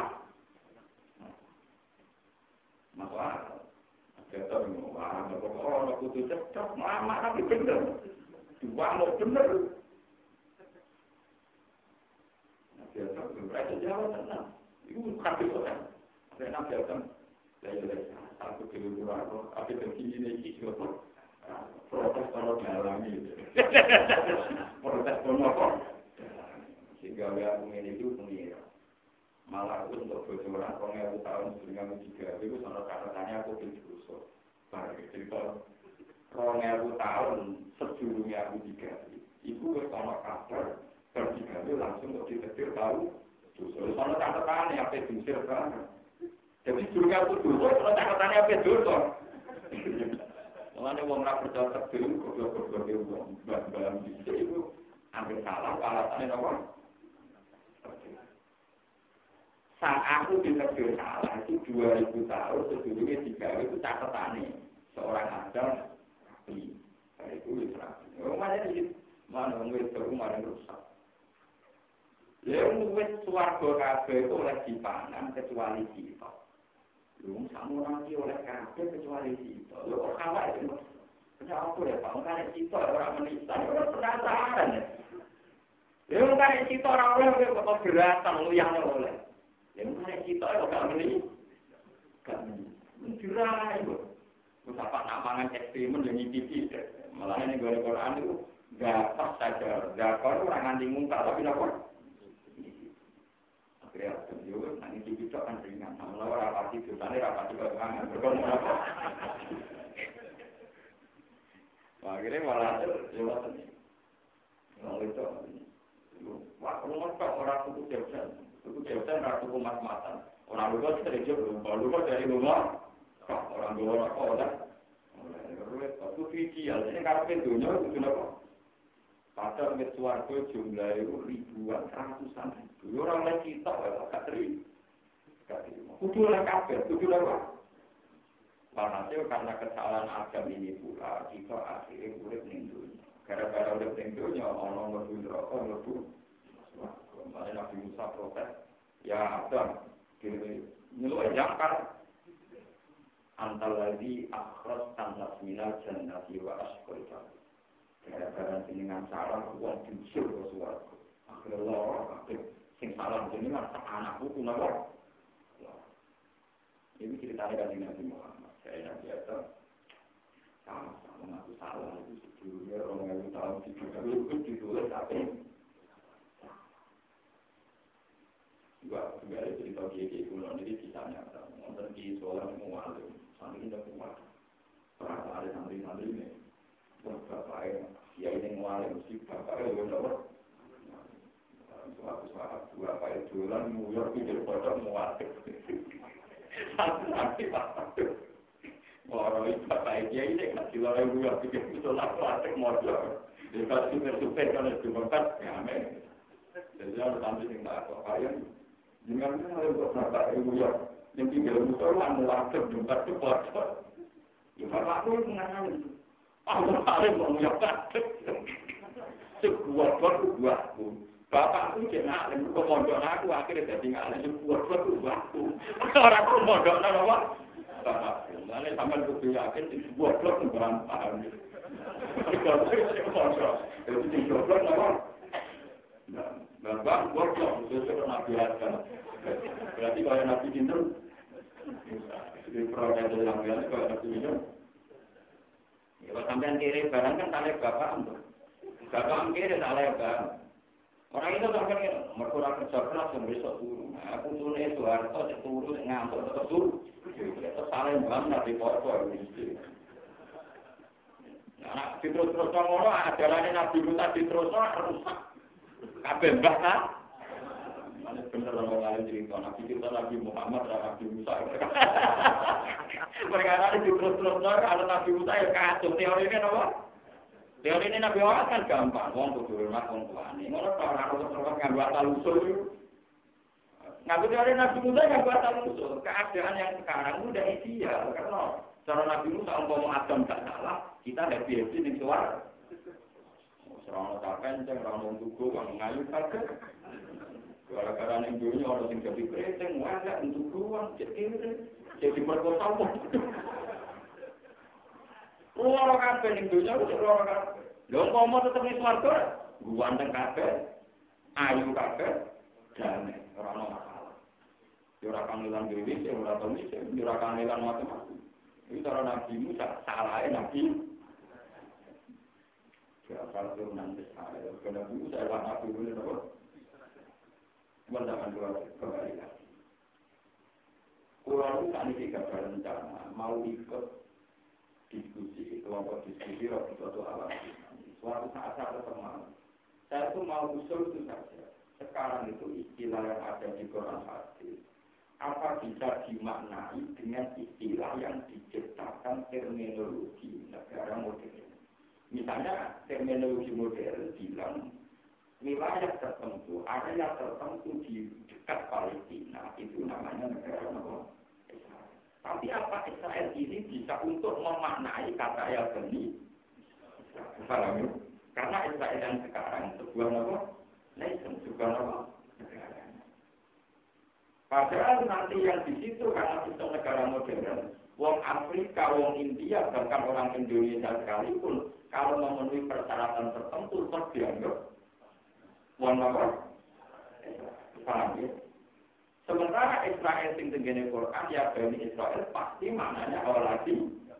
Masuk akal. Kita ngomong, wah, oh, lo putus cocok, lama tapi bener. Dua mau bener. Biasa, mereka tenang. Ya ya aku tapi ini. Protes kalau dialami. Protes kono kok. Sehingga ya ngene itu pengira. Malah aku untuk bocoran rong ewu tahun sebelum kami tiga, itu sama catatannya aku bin Russo. Baru cerita rong ewu tahun sebelumnya aku tiga, itu sama kabar bertiga langsung untuk ditetir tahu dosa. Soalnya catatannya apa diusir banget. Jadi juga aku dosa, soalnya catatannya apa dosa. Mulanya wong ra percaya takdir goblok-goblok e wong mbah-mbah itu hampir salah alasannya apa? Saat aku ditakdir salah itu 2000 tahun sebelumnya tiga itu catatannya seorang adam rapi. Itu itu rapi. Oh, mana mana rusak. Lalu wis swarga kabeh itu oleh dipangan kecuali kita. Lu sama nanti oleh kabeh kecuali kita. Lu kok kalah itu? Kenapa aku ya Pak? Kan kita orang menista, orang penasaran ya. Lalu kan kita orang oleh kok beratan lu yang oleh. Lalu kan kita kok gak meni? Gak meni. Menjurai kok. Musafak nak mangan ekstremen yang ngicipi. Malah ini gue Quran itu gak pas saja. Gak kau orang nganti muntah tapi apa? kreatif yo nanti di video kan ringan sama lawan rapati dosane rapati bagangan apa Wah, akhirnya malah lewat ini. Kalau itu, wah, orang tuku jauhan, tuku jauhan, orang tuku mas-matan. Orang lupa kalau lupa dari rumah, orang lupa apa, udah. Itu visual, ini kalau pintunya, itu apa? Padahal mit suarga jumlah itu ribuan, ratusan ribu. Orang lain kita, gak terima. Kudu lah kabel, kudu lah Walhasil karena kesalahan Adam ini pula, kita akhirnya urip ning. Gara-gara urip ning dunia, ono mlebu neraka, mlebu Kembali Nabi Musa protes, ya Adam, nyeluk jangkar. Antal lagi akhras tanah minal jannati wa asqal Gara-gara jenengan salah, uang diusir ke suaraku. Akhirnya Allah, sing salah jenengan, anakku pun apa? Ini ceritanya kan Nabi Muhammad. Saya Nabi Adam, sama-sama mengaku salah itu sebelumnya orang yang tahu itu ditulis tapi juga juga cerita kiai kuno ini nyata. Nonton di sekolah mualim, sambil tidak kuat. Pernah ada ini ya ini bapaknya udah tahu suatu saat dua apa itu lan muyar pikir pada muatik nanti bapak orang itu bapak dia ini kasih lari muyar pikir itu lah muatik modal dia kasih super kan itu bapak ya men jadi harus tampil yang tak kalian jangan kan ada bapak muyar yang tinggal musuh lah muatik jumpa itu bocor ya bapak itu. Mengalami paling mau nyokap. Sebuah buat buatku. Bapakku jenah alim ke mondok aku akhirnya jadi ngalim sebuah buat buatku. Orang pun mondok nang apa? Bapakku. Lalu sampai kudu yakin sebuah buat berantakan. Kalau itu itu sebuah buat apa? Bapak goblok, itu Nabi Adam. Berarti kalau Nabi Sinten, di program yang lain kalau Nabi Sinten, Kalau sampean kiri barang kan tali bapak. Bapak kiri tali barang. Orang itu sampai kan mereka kerja keras yang besok turun. Aku turun itu harus cek turun ngantuk terus turun. Itu saling banget di foto Nah, terus terus ngono ajarannya Nabi Musa terus rusak. Kabeh mbah kan? Mana bener orang lain cerita Nabi kita Nabi Muhammad dan Nabi Musa. Mereka ada di terus terus ada Nabi Musa ya kacau. Teori ini apa? Teori ini Nabi Muhammad kan gampang. Wong kudu rumah wong tuane. Ngono tok ora terus terus nganggo asal usul. Nganggo teori Nabi Musa nganggo asal usul. Keadaan yang sekarang udah ideal karena cara Nabi Musa umpama Adam gak salah, kita happy happy ning suara. Serana tak kenceng, orang tuku, orang ngayu kaget. Gara-gara ning dunia orang sing jadi kreteng, wajah untuk ruang, jadi jadi perkosa wong. Loro kabeh ning dunia wis loro kabeh. Lho umpama tetep ning swarga, ganteng kabeh, ayu kabeh, damai, ora ono masalah. ora kangelan dewi, sing ora tau ora kangelan macam-macam. Ini cara Nabi Musa, salahnya Nabi. Ya, kalau turunan Israel, karena Nabi Musa adalah Nabi Musa, apa? Mendapat dua kembali lagi. Kurang saat ini gak berencana, mau ikut diskusi, kelompok diskusi, waktu suatu alat. Suatu saat saya ketemu, saya tuh mau usul itu saja. Sekarang itu istilah yang ada di Quran hadis apa bisa dimaknai dengan istilah yang diciptakan terminologi negara modern. Misalnya terminologi modern bilang wilayah tertentu, area tertentu di dekat Palestina itu namanya negara Israel. Tapi apa Israel ini bisa untuk memaknai kata yang ini? Karena Israel yang sekarang sebuah nama, nation, sebuah nama Padahal nanti yang di situ karena sistem negara modern, wong Afrika, wong India, bahkan orang Indonesia sekalipun, kalau memenuhi persyaratan tertentu, tetap dianggap wong apa? Paham ya? Sementara Israel sing tenggene Quran ya Bani Israel pasti maknanya lagi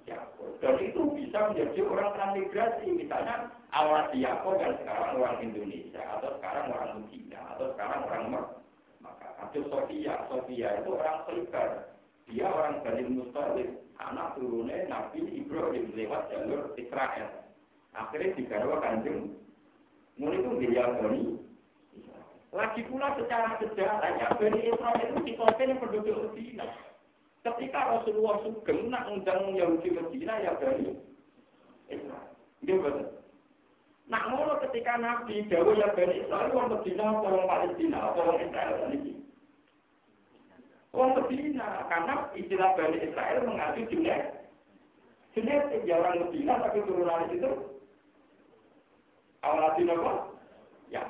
Yakob. Dan itu bisa menjadi orang transmigrasi. Misalnya awal Yakob dan sekarang orang Indonesia atau sekarang orang Cina atau sekarang orang Mesir Abu Sofia, Sofia itu orang Khaybar. Dia orang Bani Mustalib, anak turunnya Nabi Ibrahim lewat jalur Israel. Akhirnya digarwa kanjeng. Mulai itu dia Bani. Lagi pula secara sejarah, Bani Israel itu dikoten penduduk Medina. Ketika Rasulullah Sugeng nak undang Yahudi Medina, ya Bani Israel. Dia betul. Nak ngono ketika Nabi Dawa ya Bani Israel, orang Medina, orang Palestina, orang Israel ini. Wong Medina, karena istilah Bani Israel mengacu jenis. Jenis ya orang Medina tapi turunan itu. Awal apa? Ya.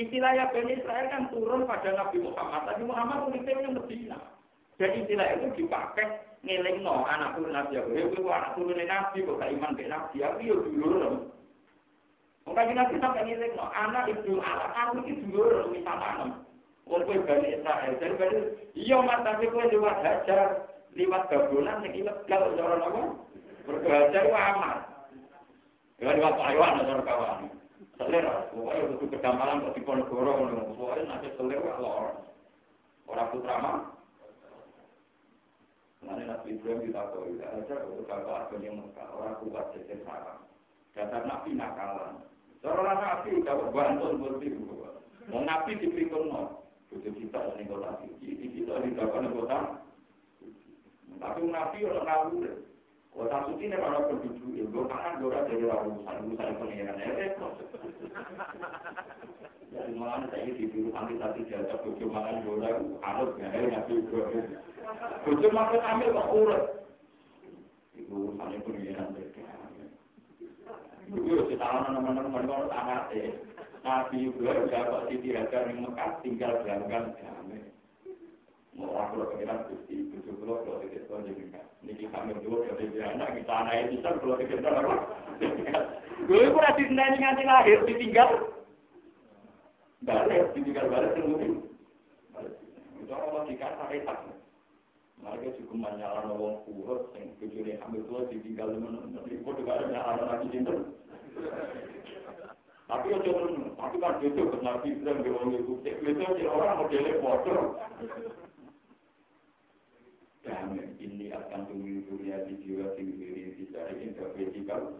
Istilahnya Bani Israel kan turun pada Nabi Muhammad. Nabi Muhammad uniknya Medina. Jadi istilah itu dipakai ngeling no anak turun Nabi Abu. Ya, itu anak turun Nabi, kok iman ke Nabi Abu, ya dulu. Mungkin Nabi sampai ngeling no anak ibu anak aku itu dulu, misalnya. Wong kowe Bani Israel, jadi Bani iya mas tapi kowe lewat hajar, lewat gabulan sing ilegal cara napa? Mergo hajar ku aman. Ya lewat Taiwan cara kawan. Selera, pokoknya itu kedamalan kok di Ponegoro. Pokoknya nanti selera lor. Orang putra mah. Nanti Nabi Ibrahim kita tahu, ya aja untuk kalau ada yang orang kuat jadi sarang. Dasar Nabi nakalan. Seorang Nabi bantu seperti itu. Mau Nabi dipikul no. Bujuk kita ini kota suci, di kita di kota. Tapi nabi orang ngawur. Kota suci ini para penduduk, ya gue makan gue dari urusan urusan pengiran ya. Jadi malah saya di dulu ambil tadi jasa bujuk makan gue harus ya, nabi gue. Bujuk makan ambil kok urut. Itu urusan pengiran ya. Gue kita anak-anak teman-teman anak ya. Nabi Ibrahim dapat Siti Hajar yang Mekah tinggal berangkat damai. Mau aku lo pengiran gusti, tujuh puluh kalau tidak tahu jadi kan. Niki dua dari anak kita anak itu kan kalau. Gue pun nanti senang nganti lahir ditinggal. Balik, ditinggal balik tunggu. Itu Allah dikasih retak. Mereka juga menyalahkan orang kurus yang tujuh hamil tua ditinggal teman-teman. Itu juga ada menyalahkan lagi cinta. Tapi jangan, tapi kan itu benar Ibrahim di orang itu. Orang modelnya foto. Dan ini akan tunggu dunia di jiwa tinggi di cari interpretikal.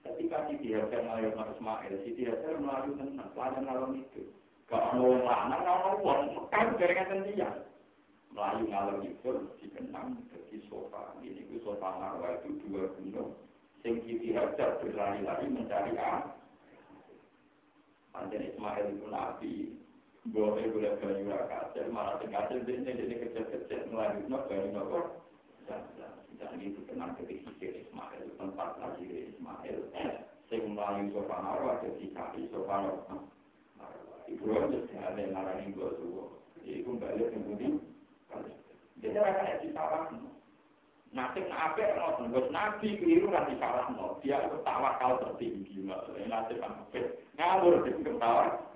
Ketika si Hajar melalui Mas Ismail, si Hajar melalui tenang, pelajaran alam itu. Kalau mau lanang, kalau mau uang, kan jaringan dia. Melayu ngalor itu dikenang di sofa. Ini itu sofa narwa itu dua gunung sing Siti Hajar berlari-lari mencari A. Panjen Ismail itu nabi, boleh boleh banyu kasil, malah kasil dia jadi kecil-kecil melanjutnya banyu nopo. Dan itu kenal ketika Ismail tempat lagi Ismail. Sing melayu sofa marwah jadi kaki sofa marwah. Ibu ada yang ngarani gue tuh. Ibu balik yang penting. Jadi akan disalahkan. Nanti nabi bos nabi keliru kan salah no. Dia itu tawakal tertinggi nanti nabi ngawur di ketawa.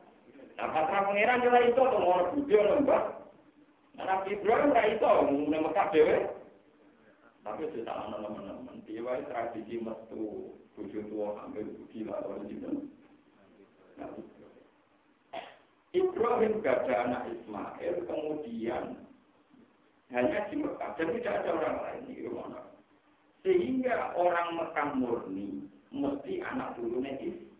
Nah, pangeran itu, atau mau budi, mbak. Nabi Ibrahim iso ngene Mekah dhewe. Tapi itu tak ana teman-teman. Wae tradisi metu bojo tua hamil gila ora gitu. Ibrahim gak ada anak Ismail, kemudian hanya di Mekah, dan tidak ada orang lain di rumah. Sehingga orang Mekah murni mesti anak turunnya Ismail,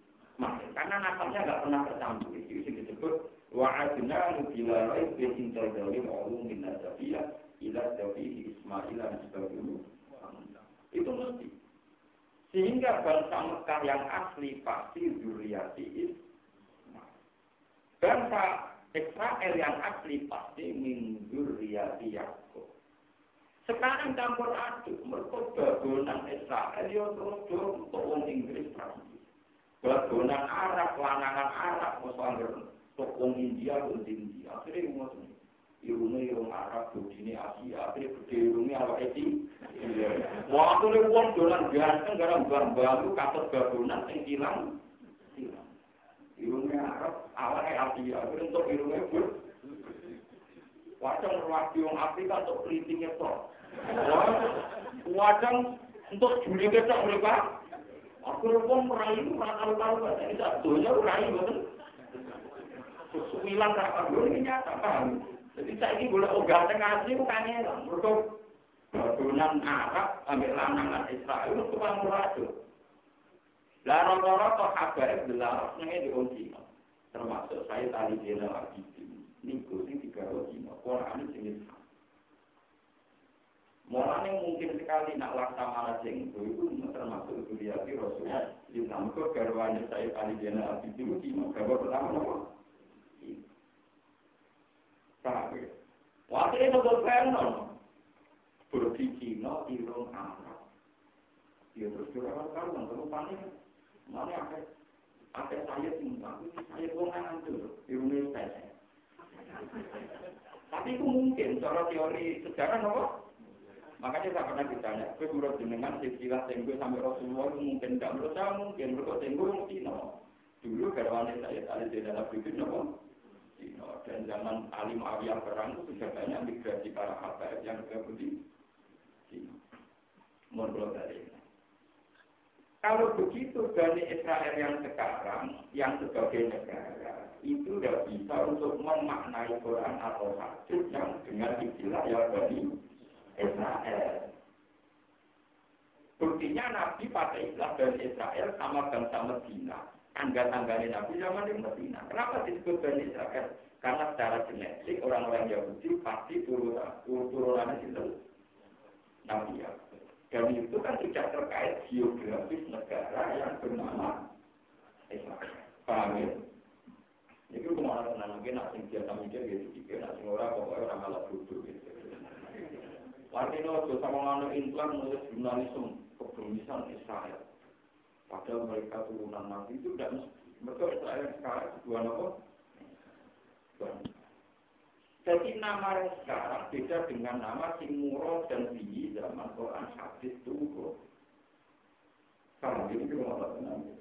karena nasalnya nggak pernah tercampur. Itu disebut wa adna bila raib bi intadali ma'lum min nasabiya ila tabihi Ismail dan itu mesti. Sehingga bangsa Mekah yang asli pasti zuriati Ismail. Bangsa Israel yang asli pasti min zuriati Yakub. Sekarang campur aduk mereka bagonan Israel yo terus terus untuk Inggris Prancis bagonan Arab lanangan Arab musuh Wong India, wong India. Akhirnya rumah ini. Irungnya irung Arab, ini Asia. Akhirnya gede irungnya apa itu? Waktu ini wong dolan ganteng, karena bang-bang katut gabunan, yang hilang. Irungnya Arab, awalnya Asia. Akhirnya untuk irungnya ber. Wajang ruwaki wong Afrika untuk pelitingnya kok. Wajang untuk juli besok mereka. Aku wong merayu, merayu, merayu, merayu, merayu, merayu, merayu, Suwilan tak kabur ini nyata paham. Jadi saya ini boleh ogah tengah asli bukan ya. Mereka badunan Arab ambil lanangan Israel itu tukang muradu. Lah rata-rata kabar nengnya diunci. Termasuk saya tadi jenderal Abidin. Ini kursi tiga Cina. Quran ini jenis Mulanya mungkin sekali nak laksamana jenggo itu termasuk itu dia Rasulullah. Di samping garwanya saya tadi jenderal Abidin Cina. Kabar pertama apa? Paham Waktu itu berpenon. Berdi Cina, irung Arab. Ya terus curang karuan, terus panik. Mana apa? Apa saya tinggal? Saya kongan itu, irungnya saya. Tapi itu mungkin, cara teori sejarah apa? Makanya saya pernah ditanya, gue menurut jenengan silsilah tenggo sampai Rasulullah mungkin tidak menurut saya mungkin, menurut tenggo mungkin. Dulu garwane saya tadi di dalam bikin apa? Cina. Dan zaman Ali Muawiyah perang itu sudah banyak migrasi para habaib yang ke Budi. Menurut dari. Kalau begitu dari Israel yang sekarang, yang sebagai negara, itu tidak bisa untuk memaknai Quran atau hadis yang dengan istilah yang dari Israel. Buktinya Nabi pakai istilah dari Israel sama bangsa Medina tangga-tangganya Nabi zaman di Medina. Kenapa disebut Bani Israel? Karena secara genetik orang-orang Yahudi pasti turunan turunannya itu Nabi ya. Dan itu kan tidak terkait geografis negara yang bernama Israel. Paham ya? Itu ke mana tenang mungkin nak sing biasa mikir gitu, pikir nak sing ora pokoknya orang malah duduk gitu. Artinya, sama nganu implan nulis jurnalisme kebermisan Israel. Padahal mereka turunan Nabi itu tidak mesti. Mereka Israel sekarang dua nopo. Jadi nama sekarang beda dengan nama Simuro dan Biyi zaman Quran hadis itu. Kalau ini juga tenang.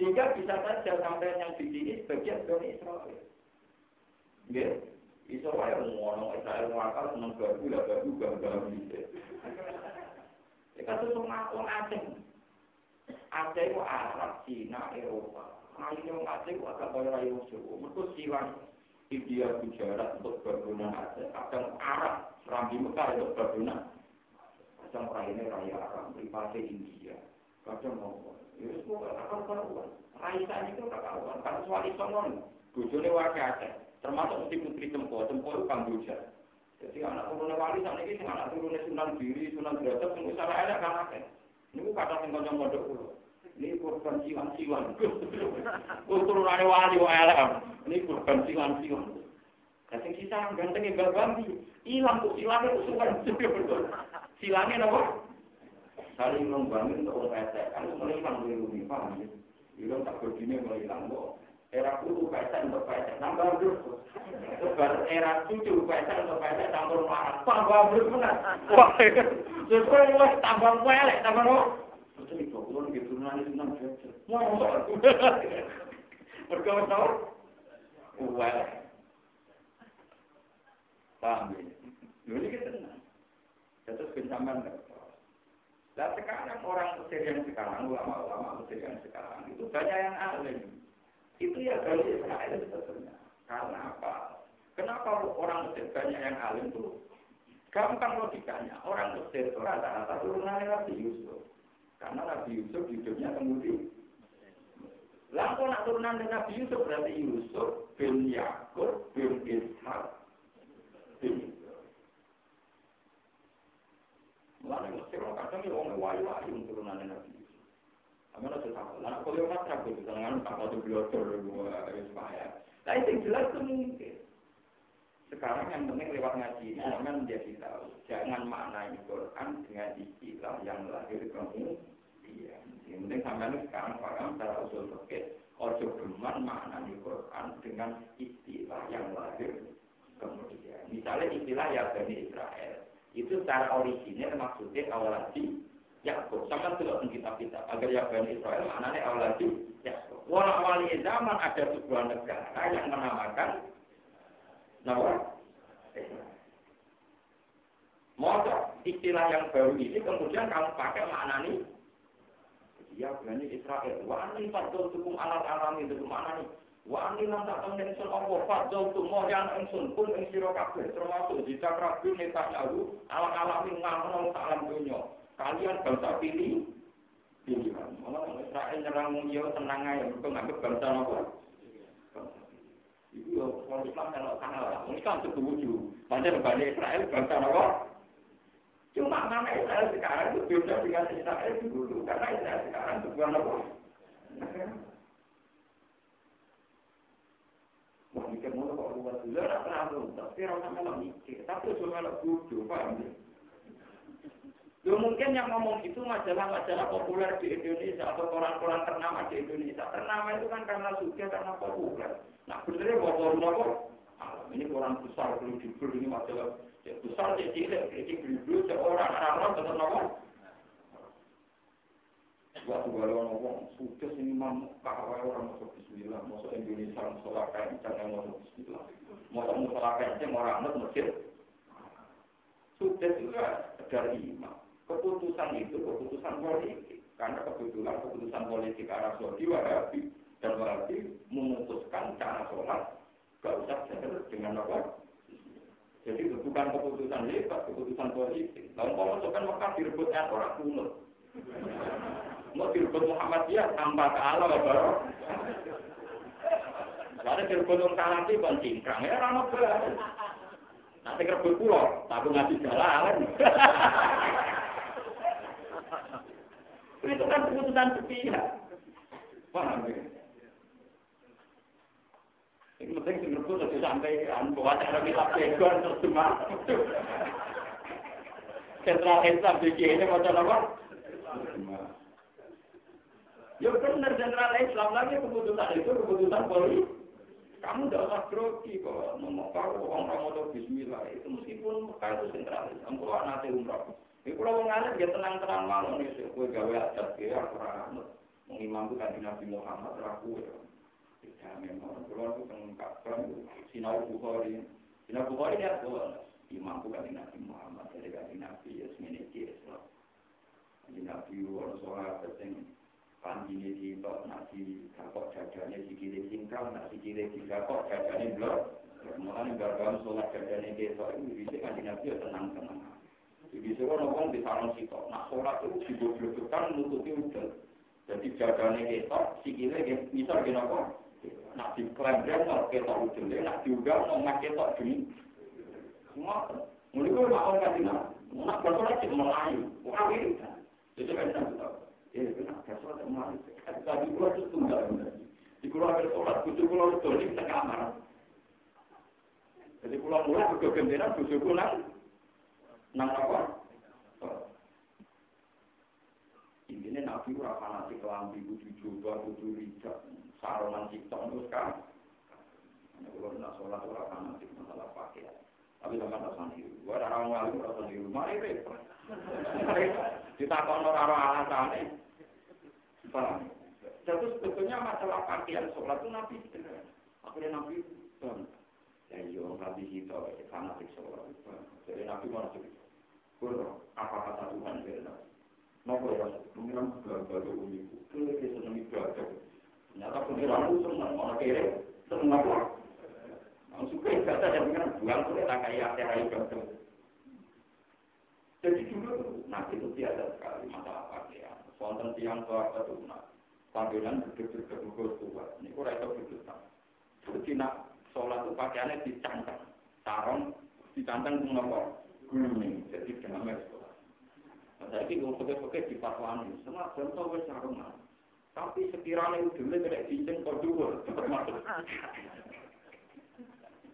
Sehingga bisa saja sampai yang di sini sebagian dari Israel. Ya, Israel ngomong Israel ngakal senang baru lah baru gagal bisa. Ya kan itu orang asing. Aceh itu Arab, Cina, Eropa. Ayo yang Aceh itu agak kaya rayu Jawa. Mereka silang India, Gujarat untuk bangunan Aceh. Kadang Arab, Rambi Mekah untuk bangunan. Kadang raine raya Arab, private India. Kadang mau. Ya semua gak karuan. Raisa itu gak karuan. Karena suami songon. Bujone wakil. Termasuk mesti putri Cempo. Cempo itu Kamboja. Jadi anak turunnya wali sama ini, anak turunnya Sunan Giri, Sunan Derajat, semua salah enak kan Aceh. Ini kata sing kanca mondok kula. Ini korban siwan-siwan. Kulturane wali wae elek. Ini korban siwan-siwan. Tapi kita yang ganteng yang bambi, hilang tuh silangnya usulan Silangnya apa? Saling membangun untuk kan mulai hilang dari rumah, paham ya? Hilang tak begini mulai hilang kok. Era kudu pesek untuk pesek, nambah terus. Sebar era cucu pesek untuk pesek, tambah marah, tambah terus benar. Sesuai wes tambah pelek, tambah apa? Betul itu, kalau gitu enam jajah. Mau, berkau-kau, pelek. Paham ya? Ini kita tenang. Terus bencaman Nah sekarang orang Mesir yang sekarang, ulama-ulama Mesir yang sekarang, itu banyak yang alim. Itu ya dari Israel sebetulnya. Karena apa? Kenapa orang Mesir banyak yang alim itu? Gampang logikanya. Orang Mesir itu rata-rata turunan Nabi Yusuf. Karena Nabi Yusuf hidupnya kemudian Lah nak turunan Nabi Yusuf berarti Yusuf bin Yakub bin Ishak Mulane mesti ora kadang yo wong wayu-wayu turunan Nabi. Amana tetap. Lah kok yo matra kok dengan tak ada blotor wis bahaya. Lah itu jelas itu mungkin. Sekarang yang penting lewat ngaji ini jangan menjadi tahu. Jangan maknai Quran dengan istilah yang lahir kamu. Iya. Yang penting sampai sekarang paham secara usul fikih. Ojo geman maknai Quran dengan istilah yang lahir kemudian. Misalnya istilah ya Bani Israel. Itu secara original maksudnya awaladi Yakub. Sama tidak kitab-kitab. Agar ya Bani Israel maknanya awaladi Yakub. Walau awali zaman ada sebuah negara yang menamakan nama Mau istilah yang baru ini kemudian kamu pakai maknani Ya Bani Israel. Fardul hukum alat alam itu ke mana nih? Wa ani lan tak temen ingsun tumo yang ingsun pun ing kabeh termasuk jika netah nyawu ala-alami ngamono salam dunya. Kalian bangsa pilih pilihan. Israel nyerang tenang ae mergo nganggep bangsa Islam melok sana lah. Wong Islam wuju. Pancen Bani Israel bangsa? Cuma nama Israel sekarang itu beda dengan Israel dulu. Karena Israel sekarang napa? Wah, mikir mulu kok luar dulu, ora pernah tapi ora sampe mikir, tapi cuma melok bodoh, paham ya? Yo mungkin yang ngomong itu majalah-majalah populer di Indonesia atau koran-koran ternama di Indonesia. Ternama itu kan karena suka karena populer. Nah benernya bawa apa? Ini koran besar, perlu dibeli ini majalah ya, besar, kecil, kecil, kecil, seorang orang-orang tetap apa? Waktu kalau ngomong, sudah sini mam kawai orang masuk Bismillah, masuk Indonesia, musola kain, jangan masuk Bismillah. Masuk musola kain, orang anak masjid. Sudah juga dari imam. Keputusan itu keputusan politik. Karena kebetulan keputusan politik arah Saudi Wahabi dan Wahabi memutuskan cara sholat. Gak usah jalan dengan apa? Jadi bukan keputusan lebat, keputusan politik. Lalu kalau masukkan Mekah direbut orang kuno. Mau direbut Muhammadiyah tanpa kalah baru. Lalu direbut orang kalanti bukan cingkrang ya rano belas. Nanti kerebut pulau, tapi ngasih jalan. Itu kan keputusan sepihak. Paham ya? Ini penting direbut harus sampai buat cara kita pegon terus cuma. Sentral Islam di ini mau apa? Ya benar jenderal Islam lagi keputusan itu keputusan politik. Kamu tidak usah grogi kok kau orang mau Bismillah itu meskipun Mekah itu sentral Islam. Kalau nanti umrah, ini kalau mengalir dia tenang-tenang malu nih. Kue gawe adat ya aku ramah. Mengimam itu kan Nabi Muhammad ragu ya. Tidak memang kalau itu mengungkapkan sinau Bukhari. Sinau Bukhari ya tuh imam itu kan Nabi Muhammad dari Nabi ya semini Islam. Nabi orang sholat panjine di tok nasi kapok jajane sikile singkang nasi sikile digakok jajane blok. Mulane barban salat jajane besok itu bisa kan nabi tenang-tenang. Jadi seorang orang di sarang sitok. Nah sholat itu diboblokan nututi udah jadi jajane ketok sikile misal gini apa nah di kelembreng kalau ketok udah nah diugal ngomong ketok demi semua mulai gue mau kasih nama nak bersolat cuma melayu. Wah ini itu kan kita Eh, gua. Di gua sholat, gua kamar. Jadi pulau mulai juga gendenan bujuku nang nang apa? Ini nabi ora fanatik kelambi saronan cipta terus kan. Kalau nak sholat ora fanatik masalah pakaian. Tapi sama tak sendiri. Gua orang ngalim ora sendiri. Mari repot. Ditakon ora ora alasane. Paham? Jadi sebetulnya masalah pakaian sholat itu nabi sederhana. Akhirnya nabi bang. Ya iya, nabi kita fanatik sholat. Jadi nabi mana sih? Kurang apa kata Tuhan dari nabi? Nopo ya, pengiran baru uniku. Kira seneng ibadah. Ternyata pengiran itu seneng, mana kira seneng apa? Langsung ke ibadah dan pengiran buang sulit tak kayak akhir ibadah. Jadi dulu nabi itu tiada sekali masalah pakaian. Wonten tiang sahabat itu nah, panggilan duduk-duduk gugus tua. Ini kurang itu duduk Jadi nak sholat itu pakaiannya dicantang, sarong dicantang mengapa? Gulung, jadi dengan sholat. Saya ini kalau pakai-pakai di fatwani, semua contoh wes sarungan. Tapi sekiranya dulu tidak cincin kau dua, cepat masuk.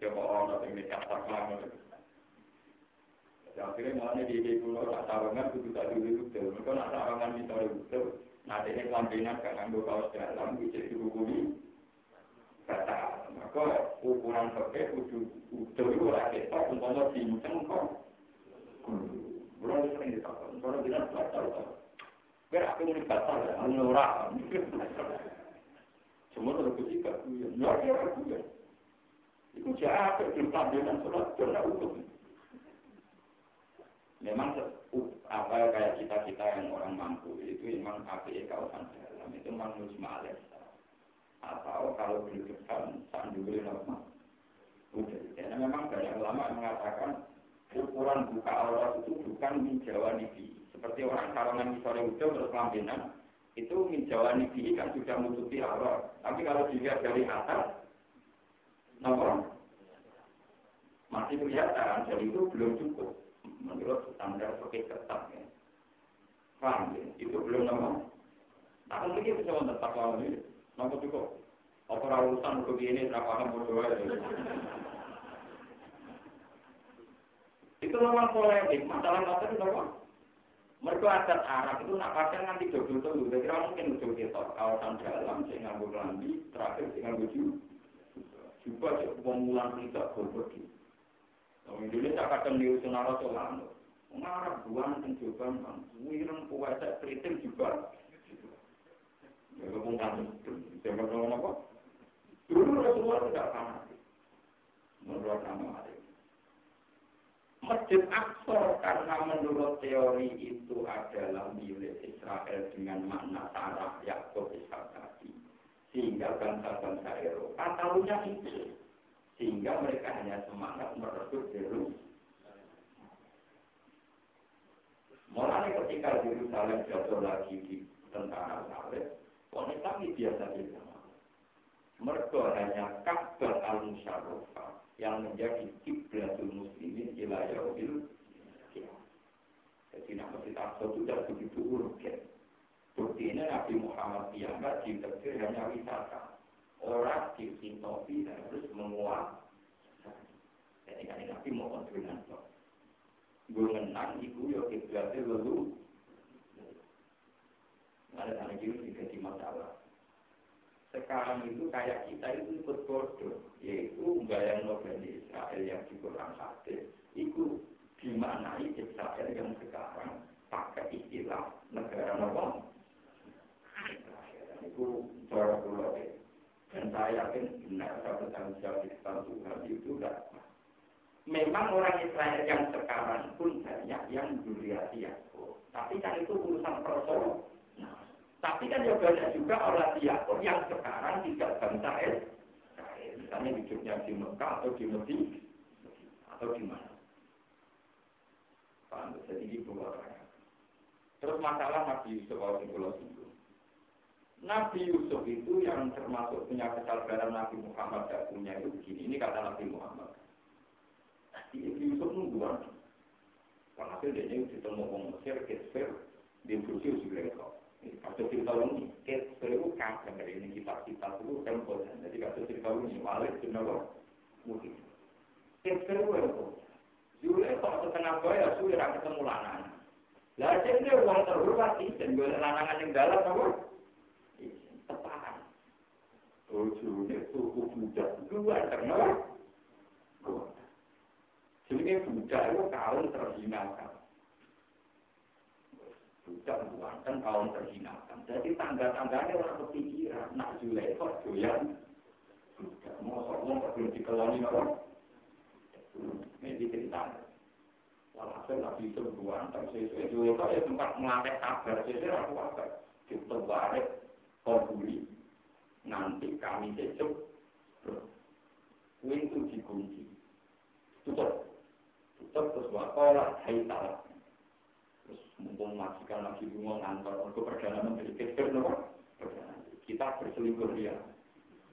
Ya orang ini kasar banget. Akhirnya malah di ide pulau tak sarungan kudu tak dulu betul. Mereka nak sarungan di sore betul. Nah ini kelambinan gak nganggo kaos dalam bisa dihukumi kata. Maka ukuran pakai kudu betul itu lah ketok umpama cincin kok. Belum sering. Kalau bilang batal, biar aku ini batal ya. Semua ketika kuyon, ya ya kuyon. Itu jahat, belum tampilan sholat, tidak utuh. Memang apa kayak kita kita yang orang mampu itu memang api kawasan dalam itu memang mujmalah atau kalau berdekat sandul normal. Karena memang banyak ulama mengatakan ukuran buka aurat itu bukan minjawa nibi. Seperti orang sarungan sore udah terus itu minjawa nibi kan sudah menutupi aurat. Tapi kalau dilihat dari atas, nomor masih kelihatan, jadi itu belum cukup. Menurut standar pakai ketat ya. Paham ya? Itu belum nomor. Nah, mungkin bisa tetap kalau ini, nomor cukup. Apa urusan begini, berapa paham berdoa ya. Itu memang polemik, masalah itu memang. Mereka adat Arab itu nak pakai nanti double dulu, jadi kira mungkin ujung kita kawasan dalam, saya nganggur lambi, terakhir saya nganggur juga. Juga pemulan tidak berbagi. Orang Indonesia kadang diusun arah solan. Ngarap buan pencoba, wireng puasa kritik juga. Ya, kepungkan itu. Saya ngomong apa? Dulu Rasulullah tidak fanatik. Menurut nama Masjid Aqsa karena menurut teori itu adalah milik Israel dengan makna tanah Yakub Ishak tadi. Sehingga bangsa-bangsa Eropa tahunya itu. Sehingga mereka hanya semangat merebut Yerusalem. Mulai ketika Yerusalem jatuh lagi di tentara Saleh, wanita ini biasa biasa. Mereka hanya Ka'bah al-Musharrafah yang menjadi kiblatul muslimin ila yaumil Jadi nama kita sudah begitu urgen. Bukti ini Nabi Muhammad dianggap di hanya wisata. Orang di sintopi harus menguat. Kan Nabi mau kontrolan kok. Menang, ibu ya kiblatnya lalu. Ada tanda juga di masalah sekarang itu kayak kita itu ikut bodoh yaitu yang Bani Israel yang di Quran hadis itu gimana Israel yang sekarang pakai istilah negara apa itu cara pulau dan saya yakin benar saya bertanggung jawab di Tuhan itu tidak memang orang Israel yang sekarang pun banyak yang duriati Yakub tapi kan itu urusan personal tapi kan ya banyak juga orang Yakub yang sekarang tidak bangsa Israel. Misalnya hidupnya di Mekah atau di Mesir atau di mana. Paham? Jadi di dua Terus masalah Nabi Yusuf kalau Pulau itu. Nabi Yusuf itu yang termasuk punya kesadaran Nabi Muhammad tidak punya itu begini. Ini kata Nabi Muhammad. Nabi Yusuf nungguan. Karena dia ditemu orang Mesir, Kesfer, di Bursi, Zulekho. Kasus cerita ini, seru kagak dari ini kita kita itu tempo. Jadi kasus cerita ini, Malik itu nopo mungkin. Kekir gue kok. Jule kok setengah suwe ra ketemu lanang. Lah jadi wong terhormat iki gue lanangan ning dalam apa? Tepakan. Oh, jule tuku budak dua terkenal. Jadi budak itu kaum terhinakan. Budak buatan kaum terhinakan. Jadi tangga-tangganya orang kepikiran. Nak jule kok doyan. Budak mau sok belum dikeloni apa? Ini cerita. Walhasil Nabi itu antar sesuai itu ya tempat melatih kabar sesuai aku apa? Kita balik konduli. Nanti kami cecuk. Pintu dikunci. Tutup. Tutup terus wakola hai talak. Terus mumpung majikan lagi bunga ngantor untuk perjalanan dari kecil Kita berselingkuh dia.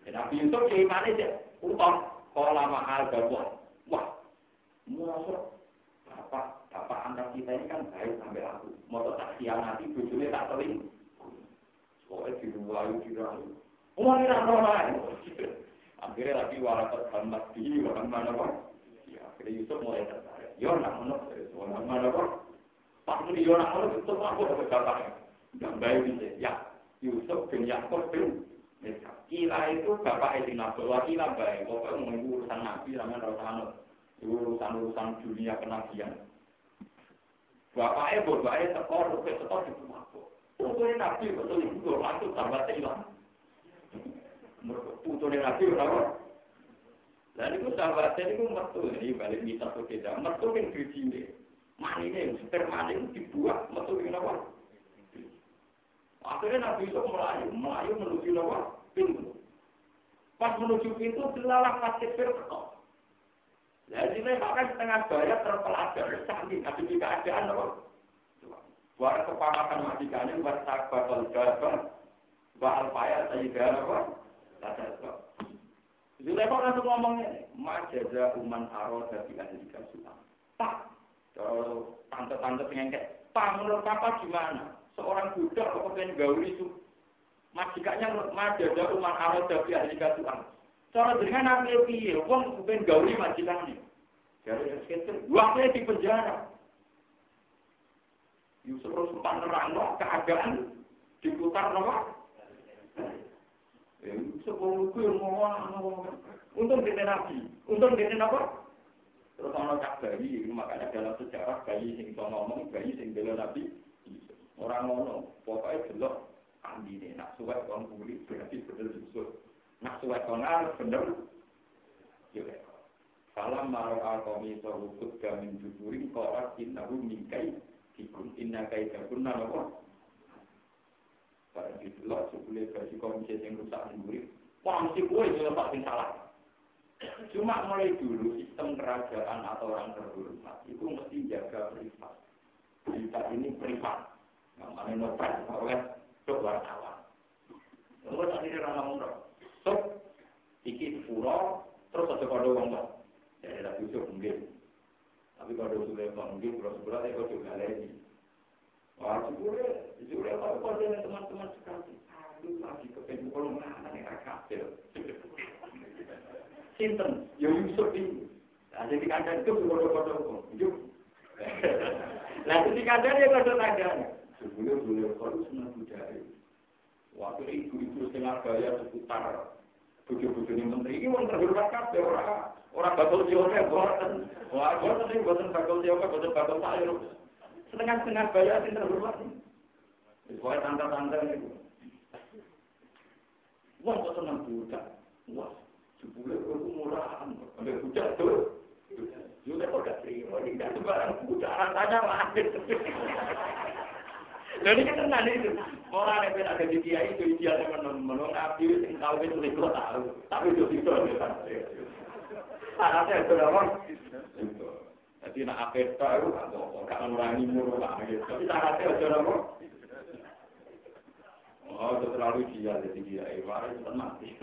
Nabi Yusuf mana sih? Utang. Kola mahal gabung. Wah, Masa bapak, bapak anak kita ini kan baik sampai aku. Mau tak nanti bujurnya tak teling. Soalnya di ruwayu, di ruwayu. Oh, ini normal. Akhirnya lagi warakat hambat di, orang mana kok. Ya, akhirnya Yusuf mulai. Ya, nak menuk, orang mana kok. Pak Muni, ya, nak menuk, itu aku dapat bapaknya. Yang baik ya, Yusuf bin Yaakub bin Kila itu bapak Edi Nabi, wakila baik. Pokoknya menunggu urusan Nabi, namanya Rasulullah urusan-urusan dunia kenabian. Bapaknya, bapaknya tekor, tekor, tekor di rumah. Putune nabi betul itu langsung tambah hilang. Putune nabi berapa? Dan itu sahabatnya itu metu ini balik di satu kita. Metu yang biji ini, mani ini, sperma ini dibuat metu ini apa? Akhirnya nabi itu melayu, melayu menuju apa? Pintu. Pas menuju pintu, dilalang masjid bertekor. Jadi ini bahkan setengah bayar terpelajar, canggih, ada di keadaan apa? Buat kepakakan majikannya, buat sabar kalau buat payah saya apa? Sebab. Zulekho langsung ngomongnya, majaza uman aro dari ahli kasuhan. Pak, kalau tante-tante pengen kayak, Pak, menurut Papa gimana? Seorang budak kok pengen gauli itu? Majikannya majaza uman aro dari ahli kasuhan. Cara dengan nabi piye, wong kepen gauli majikane. Dari sekitar, waktunya di penjara. Yusuf harus sempat nerangno keadaan diputar nama. Untung dia nabi, untung dia apa? Terus orang cak bayi, makanya dalam sejarah bayi sing ngomong, bayi sing bela nabi, orang ngono, pokoknya jelas andi ini nak suwet orang kulit berarti bener Yusuf. Nak suwet konar bener. Salam maro alkomi sorukut gamin juburin korat innahu mingkai dikun inna kai gabun nalawa. Barang itu lah sebelum versi komisi yang rusak sendiri. Wah mesti kue juga pasti salah. Cuma mulai dulu sistem kerajaan atau orang terhormat itu mesti jaga privat. Berita ini privat. Namanya novel oleh wartawan. Lalu tadi orang ngomong Sok, iki pura, terus ada kode wong tok. Jadi tak Yusuf mungkin. Tapi kode Sulaiman mungkin, terus sebelah saya kode lagi. Wah, jujur jujur kalau kode teman-teman sekali. Aduh, lagi kepengen kalau mana nih kafir. Sinten, ya Yusuf ini. Nah, jadi kadang itu kode-kode Yusuf. Nah, jadi kadang dia kode tandanya. Sebelum beliau kalau senang budaya. Waktu ibu-ibu setengah gaya seputar bujuk-bujuk menteri ini orang terhormat kabeh orang orang bakal siapa boten wah boten sing boten bakal siapa boten bakal sayur setengah-setengah bayar sing terhormat Pokoknya tanda-tanda itu. Wah, kok senang budak. Wah, sebulan itu murahan. Ada budak tuh. Juga kok gak terima. Ini gak sembarang budak. Rasanya lahir. Jadi kan tenan itu. Orang yang ada di dia itu dia menung nabi yang tahu itu itu tahu. Tapi itu itu kan. Anaknya itu apa? Jadi nak akhir tahu, gak mengurangi murah lah. Tapi tak aja nopo. Oh, itu terlalu dia, jadi dia Ewar itu termati.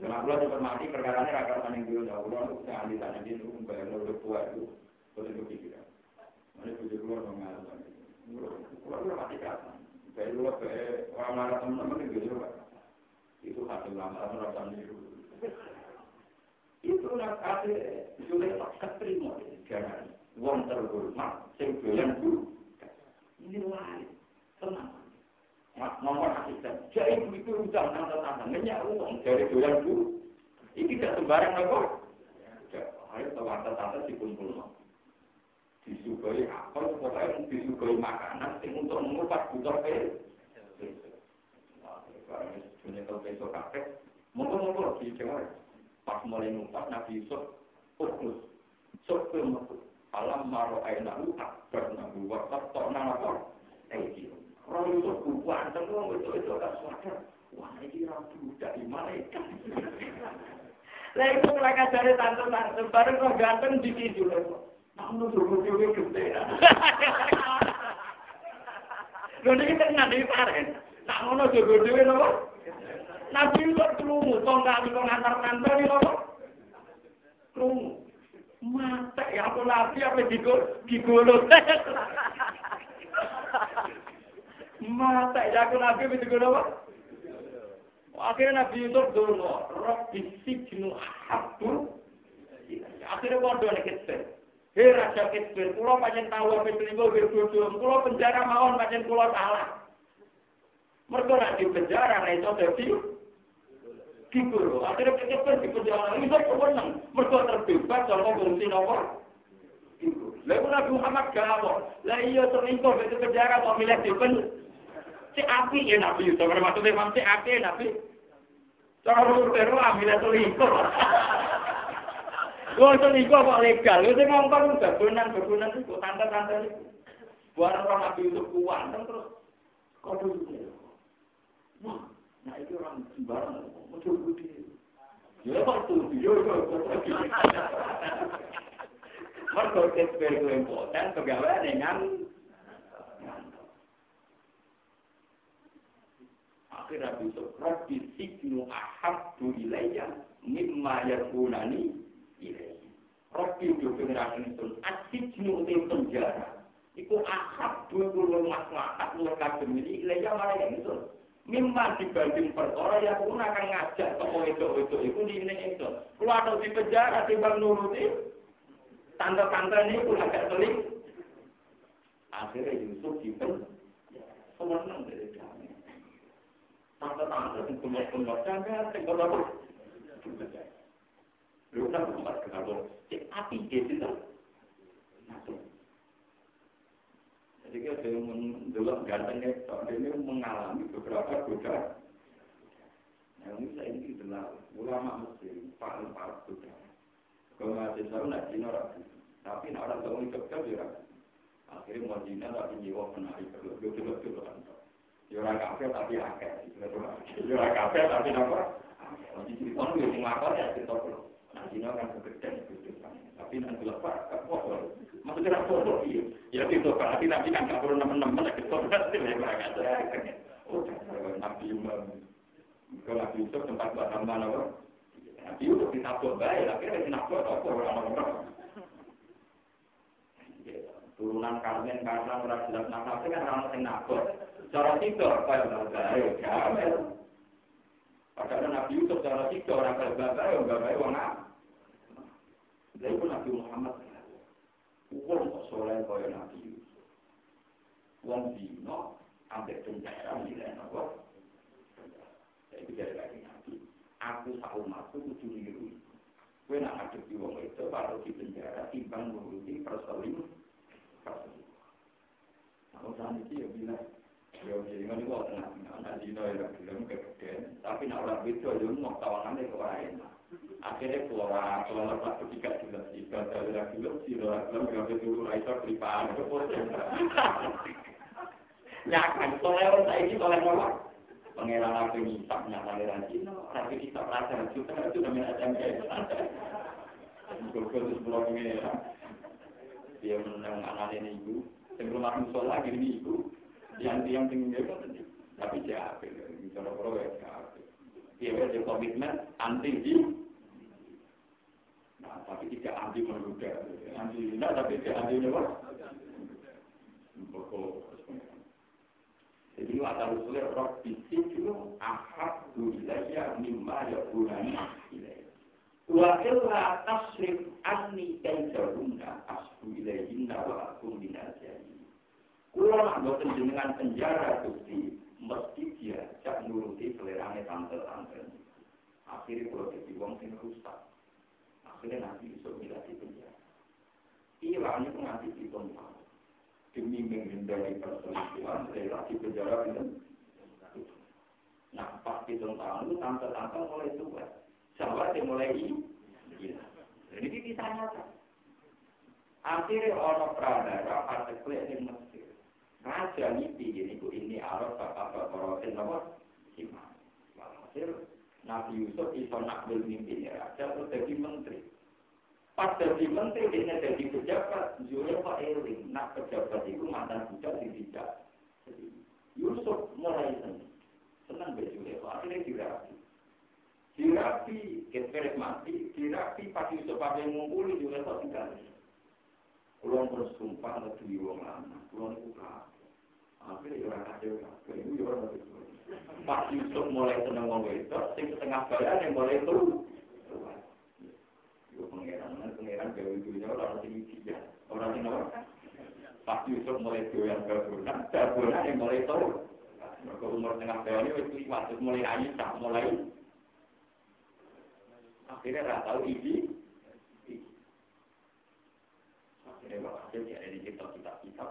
Kenapa lo cepat mati? Perkara ini rakyat paling dulu ya Allah, saya ahli tanya dia itu membayar lo lebih kuat itu. Terus itu pikiran. Mereka puji keluar dong ngalah sama dia. Keluar itu mati kapan. Bayar lo lebih, orang marah teman-teman itu juga. Itu hasil lama, itu rakyat paling. Itu nakale sulit keterima jangan wong terhormat sing doyan guru. Ini lain, tenang. Nomor asisten, jadi itu udah nang tetangga, ngenyak uang dari doyan guru. Ini tidak sembarang apa. Ayo tante-tante dikumpul. Disugai apa, pokoknya disugai makanan, sing untuk mengupas butuh pe. Dunia kalau besok kakek, monggo-monggo di Jawa. Pas mulai ngupas Nabi Yusuf, fokus. Sok ke Alam maro aina lu akbar nabu wakaf tok nang apa? Eh iki. Roh Yusuf buku anteng wong itu itu gak sadar. Wah ini rabu dari malaikat. Lah itu mulai kajare tante-tante bareng kok ganteng di lho. Namun dulu dhewe gede. Lho niki tenan iki paren. Ngono jogo dhewe napa? Nabi kok krungu kok kali kok ngantar-ngantar iki napa? Krungu. Mata ya aku nabi apa digo digolo. Mata ya aku nabi apa digolo apa? Akhirnya Nabi Yusuf dulu, roh bisik jenuh ahabu. Akhirnya waduh nih kita. Hei Raja Kisbir, kulo pancen tahu apa selingkuh berbodoh, kulo penjara mawon pancen kulo salah. Mereka nak penjara, nah itu jadi Kibur, akhirnya Kisbir di penjara, itu kewenang. Mereka terbebas, kalau fungsi nomor. Lalu Nabi Muhammad gawo, lah iya selingkuh di penjara, mau milih di pen. Si api ya Nabi Yusuf, maksudnya memang si api ya Nabi. Cara rumur teru ambil selingkuh. Wong selingkuh kok legal. Itu ngomong babunan babunan itu tante-tante. Buat orang Nabi itu kuat terus kode itu. Wah, nah itu orang sembarang. Mau budi. Ya yo yo. Mergo kesper ku impoten pegawe dengan akhirnya besok Rabbi siknu ahabdu ilayya mimma yakunani ilayya. Rabbi itu pengerangan itu. Asiknu itu penjara. Iku ahabdu maslahat kulo kagem ini ilayya malah yang itu Mimma dibanding perkara yang pun akan ngajak toko itu itu itu di ini itu. Kulo ada di penjara timbang nuruti Tante-tante ini pun agak seling Akhirnya Yusuf dipen. Semenang dari kami. Tante-tante yang keluar-keluar jangan tinggal apa lu kan tempat kenapa cek api dia tidak jadi kita dulu gantengnya ini mengalami beberapa godaan. Yang ini saya ini adalah ulama Mesir paling parah godaan. Kalau masih tahu nak Cina rapi tapi orang tahu itu kan dia akhirnya mau Cina tapi jiwa menarik kalau betul-betul kantor Yora kafe tapi akeh. Yora kafe tapi apa? Nanti cerita lu yang ya. Nanti kan segede gitu. Tapi nanti lepas, gak foto. Maksudnya foto, iya. Ya itu berarti nanti kan gak perlu nemen-nemen lagi foto. Berarti ya ada. Oh, Nabi Umar. Kalau Nabi Yusuf tempat buat nama apa? Nabi Yusuf ditabuk baik, akhirnya ditabuk apa orang-orang. Turunan Karmen karena orang jelas nafas kan orang yang nabok. Cara tiga, kaya bagai, gamel. Padahal Nabi Yusuf cara tiga, orang kaya bagai, bagai, wong Lalu pun Nabi Muhammad, Wong kok soleh kaya Nabi Yusuf. Wong dino, ambek penjara, nilai nopo. Saya bicara lagi Nabi. Aku tahu umatku kudu niru. Kue nak ngadepi wong itu, baru di penjara, timbang nuruti perseling. Perseling. Kalau saat itu ya bilang, Ya, jadi kan itu tenang. Anak Dino ya bilang kegedean. Tapi nak orang itu ya mau tawangannya ke orang enak. Akhirnya keluar, keluar pas ketiga jelas. Jika ada lagi bilang, si orang bilang, gak dulu, Aisyah kelipaan. Ya kan, soalnya orang saya ini, soalnya ngomong. Pengeran aku ngisap, nyata aliran Cina. Rapi ngisap rasa, juga itu namanya SMP. Gokil itu sepuluh pengeran. Dia menang anak ini ibu. Sebelum aku sholat, ini ibu. Yang yang tinggi itu tapi siapa misalnya kalau ya siapa dia ada komitmen anti. Di nah tapi tidak anti menggoda anti tidak tapi tidak anti pokok jadi kata Rasulullah roh bisik itu ahad dunia mimma ya bulan Wa illa tasrif anni kaidahunna asbu ilaihinna wa akum minajani. Kulo jenengan penjara Gusti, mesti dia cak nuruti selerane tante-tante. Akhirnya kalau jadi wong sing rusak. Akhirnya nanti bisa milih di penjara. Hilang itu nanti di tempat. Demi menghindari perselingkuhan, relasi penjara itu. Nah, pas di tahun itu tante-tante mulai tua. Sahabat yang mulai gila. Jadi bisa nyata. Akhirnya orang pradara partai kulit di Mesir. Raja mimpi gini, ini arah bapak-bapak rotin apa? Simah. Hasil Nabi Yusuf iso nak mimpi raja terus jadi menteri. Pas jadi menteri dia jadi pejabat, Zulnya Pak Eling, nak pejabat itu mantan budak tidak. Yusuf mulai senang, senang baju akhirnya dirapi. Dirapi, kita mati, dirapi pas Yusuf apa yang ngumpuli juga tak tinggal. Kulon bersumpah lebih wong lama, kulon itu Akhirnya orang kacau, itu orang kacau. Pak Yusuf mulai seneng wong itu, sing setengah bayan yang mulai itu. Itu pengeran, pengeran gawe dunia orang sing dia, orang sing apa? Pak Yusuf mulai doyan gabunan, gabunan yang mulai itu. Mereka umur tengah bayan itu lima, mulai ayu, mulai akhirnya nggak tahu ini akhirnya hasil dia ada di kitab-kitab kitab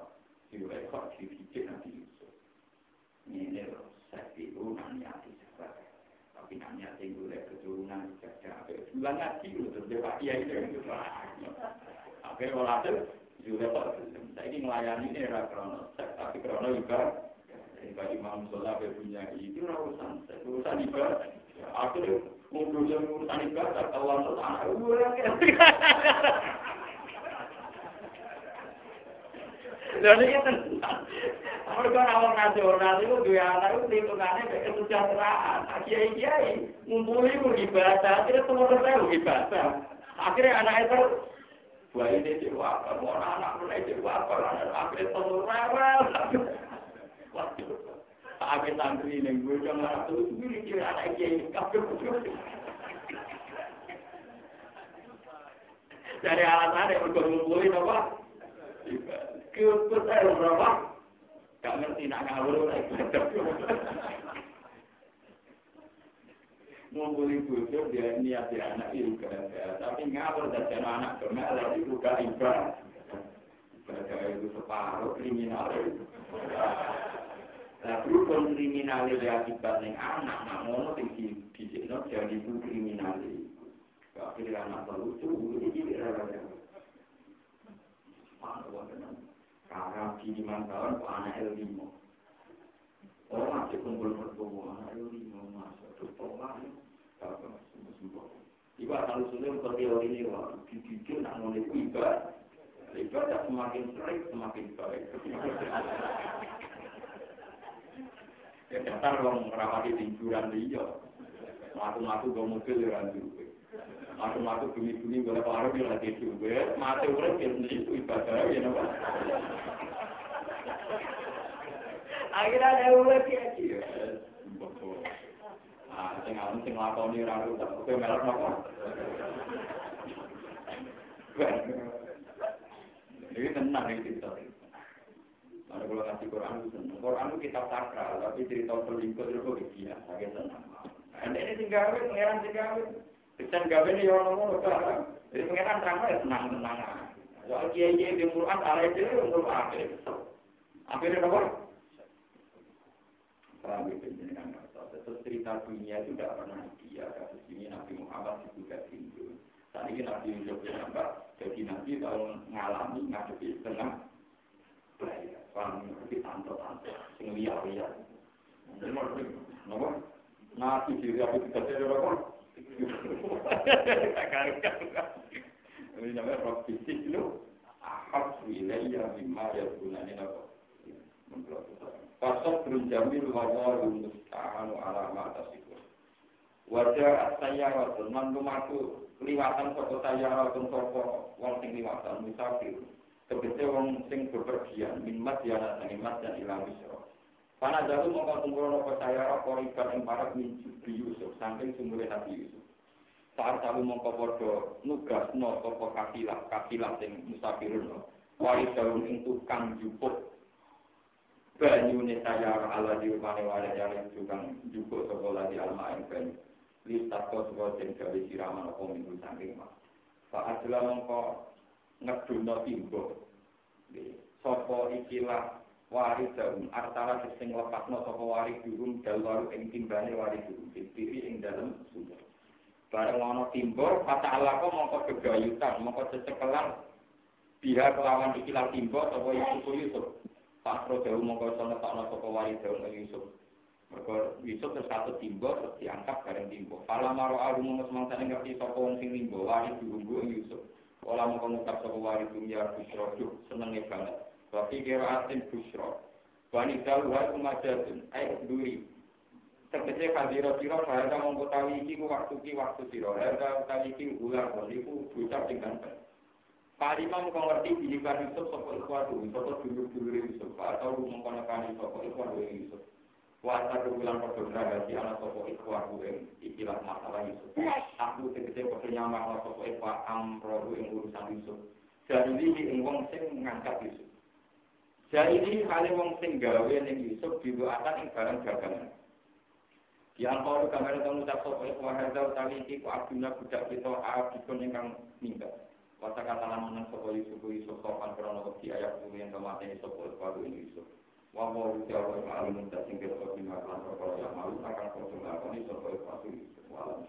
kok dididik nanti Yusuf ini loh saya itu nanya siapa. Tapi nanya tinggal keturunan jaga bulan ngaji terus dia iya itu akhirnya kalau hasil juga kok saya ini melayani era krono tapi krono juga Bagi Imam Sholah punya itu urusan, urusan ibadah. Akhirnya Ngumpul yang urusan ibadah, terus anak gue Lha niki tenan. Anak ku ibadah, akhirnya ibadah. Akhirnya anak itu Wah ini apa, mau anak mulai apa, akhirnya semua rewel. Waduh. Ape santri ning gue jangan tuh ini kira ada kiai kabeh Dari alasan yang ngumpulin apa? Keput saya berapa? Gak ngerti nak ngawur lagi. Ngumpulin bujur dia niat dia anak itu tapi ngawur dan anak ke mana lagi buka ibadah. Ibadah itu separuh kriminal. Nah, berhubung kriminali ya akibat yang anak, nah ngono sing di di jadi itu kriminali. Akhirnya anak terlucu, ini jadi rada. Mana Karena di lima tahun, anak el lima. Orang masih kumpul berkumpul, anak el lima masuk terus pola. Ibu asal usulnya untuk teori ini, wah, dididik nak mulai ibadah. Ibadah semakin sering, semakin baik. Ya dasar wong ngrawati tiduran dia. Matu-matu go mobil ya duwe. Matu-matu bumi-bumi golek parung ya lagi duwe. Mati urip ya itu ibadah ya napa. Akhirnya ada urip ya dia. Ah, sing alim sing lakoni ora rusak, kowe melok napa? Ini tenang ini cerita. Mana kalau kasih Quran itu senang. Quran itu kitab sakral, tapi cerita selingkuh itu kok biasa, saya senang. Anda ini tinggal, pengiran tinggal. Kita gawe ini orang ngomong. Jadi pengiran terang ya senang. Soal kiai kiai di Quran salah itu untuk akhir. Akhirnya apa? Paham itu jenengan Terus cerita dunia itu tidak pernah dia kasus ini Nabi Muhammad juga tinju. Tadi ini Nabi Yusuf jadi Nabi kalau ngalami ngadepi tengah Paham, tapi tante-tante, sing liya-liya. Napa? Nabi diri aku tidak ada apa? Ini namanya fisik itu. Ahab wilayah bima ya gunanya apa? Fasad berjamil wawal musta'anu ala mata sikur. Wajah saya waktu mantumaku liwatan foto saya waktu foto wong sing liwatan musafir. Tegese wong sing bepergian min mas ya nang mas dan ilang misro. Pana jalu mongko nopo saya apa ikan ing parak min Yusuf saking sumule Nabi Yusuf. Saat selalu mongko padha nugasno sapa kafilah kafilah sing musafirun wali daun ing tukang jupuk. Banyune saya ala di rumane wale yang tukang jupuk sapa lagi alma ing banyu. Listat kok sapa sing gawe siraman apa minggu mah Pak Adila mongko ngeduno timbo sapa ikilah wari daun? Artara sing lepasno sapa wari durung dalwaru ing timbane wari durung dipiri ing dalem sumur bareng ana timbor kata Allah kok mongko gegayutan mongko cecekelan. Biha kelawan ikilah timbor sapa Yusuf Yusuf. Pak Pro Dawu mongko sono takno sapa wari daun Yusuf. Mereka Yusuf terus satu timbor terus diangkat bareng timbor Fala maro alu mongko semangsane ngerti sapa wong sing timbor wari durung Yusuf. Ola mongko ngucap sapa wari dunya busro senenge banget. Wafi kira asin busro Bani daluha kumajatun Ayo duri Tegese kadira sira bahasa mengkotawi iki ku waktu ki waktu sira. Harga utawi iki ular kon iku bocah sing ganteng. Parima mung ngerti dilibat Yusuf sapa iku sapa dulur-dulur Yusuf atau mung nekani sapa iku Yusuf. Kuasa kebulan padha dadi ana sapa iku aku ikilah masalah Yusuf. Aku tegese padha nyamak sapa iku amro ing urusan Yusuf. Jadi ing wong sing ngangkat Yusuf. Jadi ini kali wong sing gawe ning Yusuf dibuatan ing barang dagangan. Yang kalau kamu tak sok oleh wahada utawi iki ku abduna budak kita abdikun ingkang minggat. Wasa kata menang sopo Yusuf Yusuf sopan krono wedi ayat kuwi yang kemateni sopo baru ini Yusuf. Wa wa ruti Allah yang alim dan singkir sopo bima kelan sopo yang malu akan sopo lakoni sopo Yusuf. Walam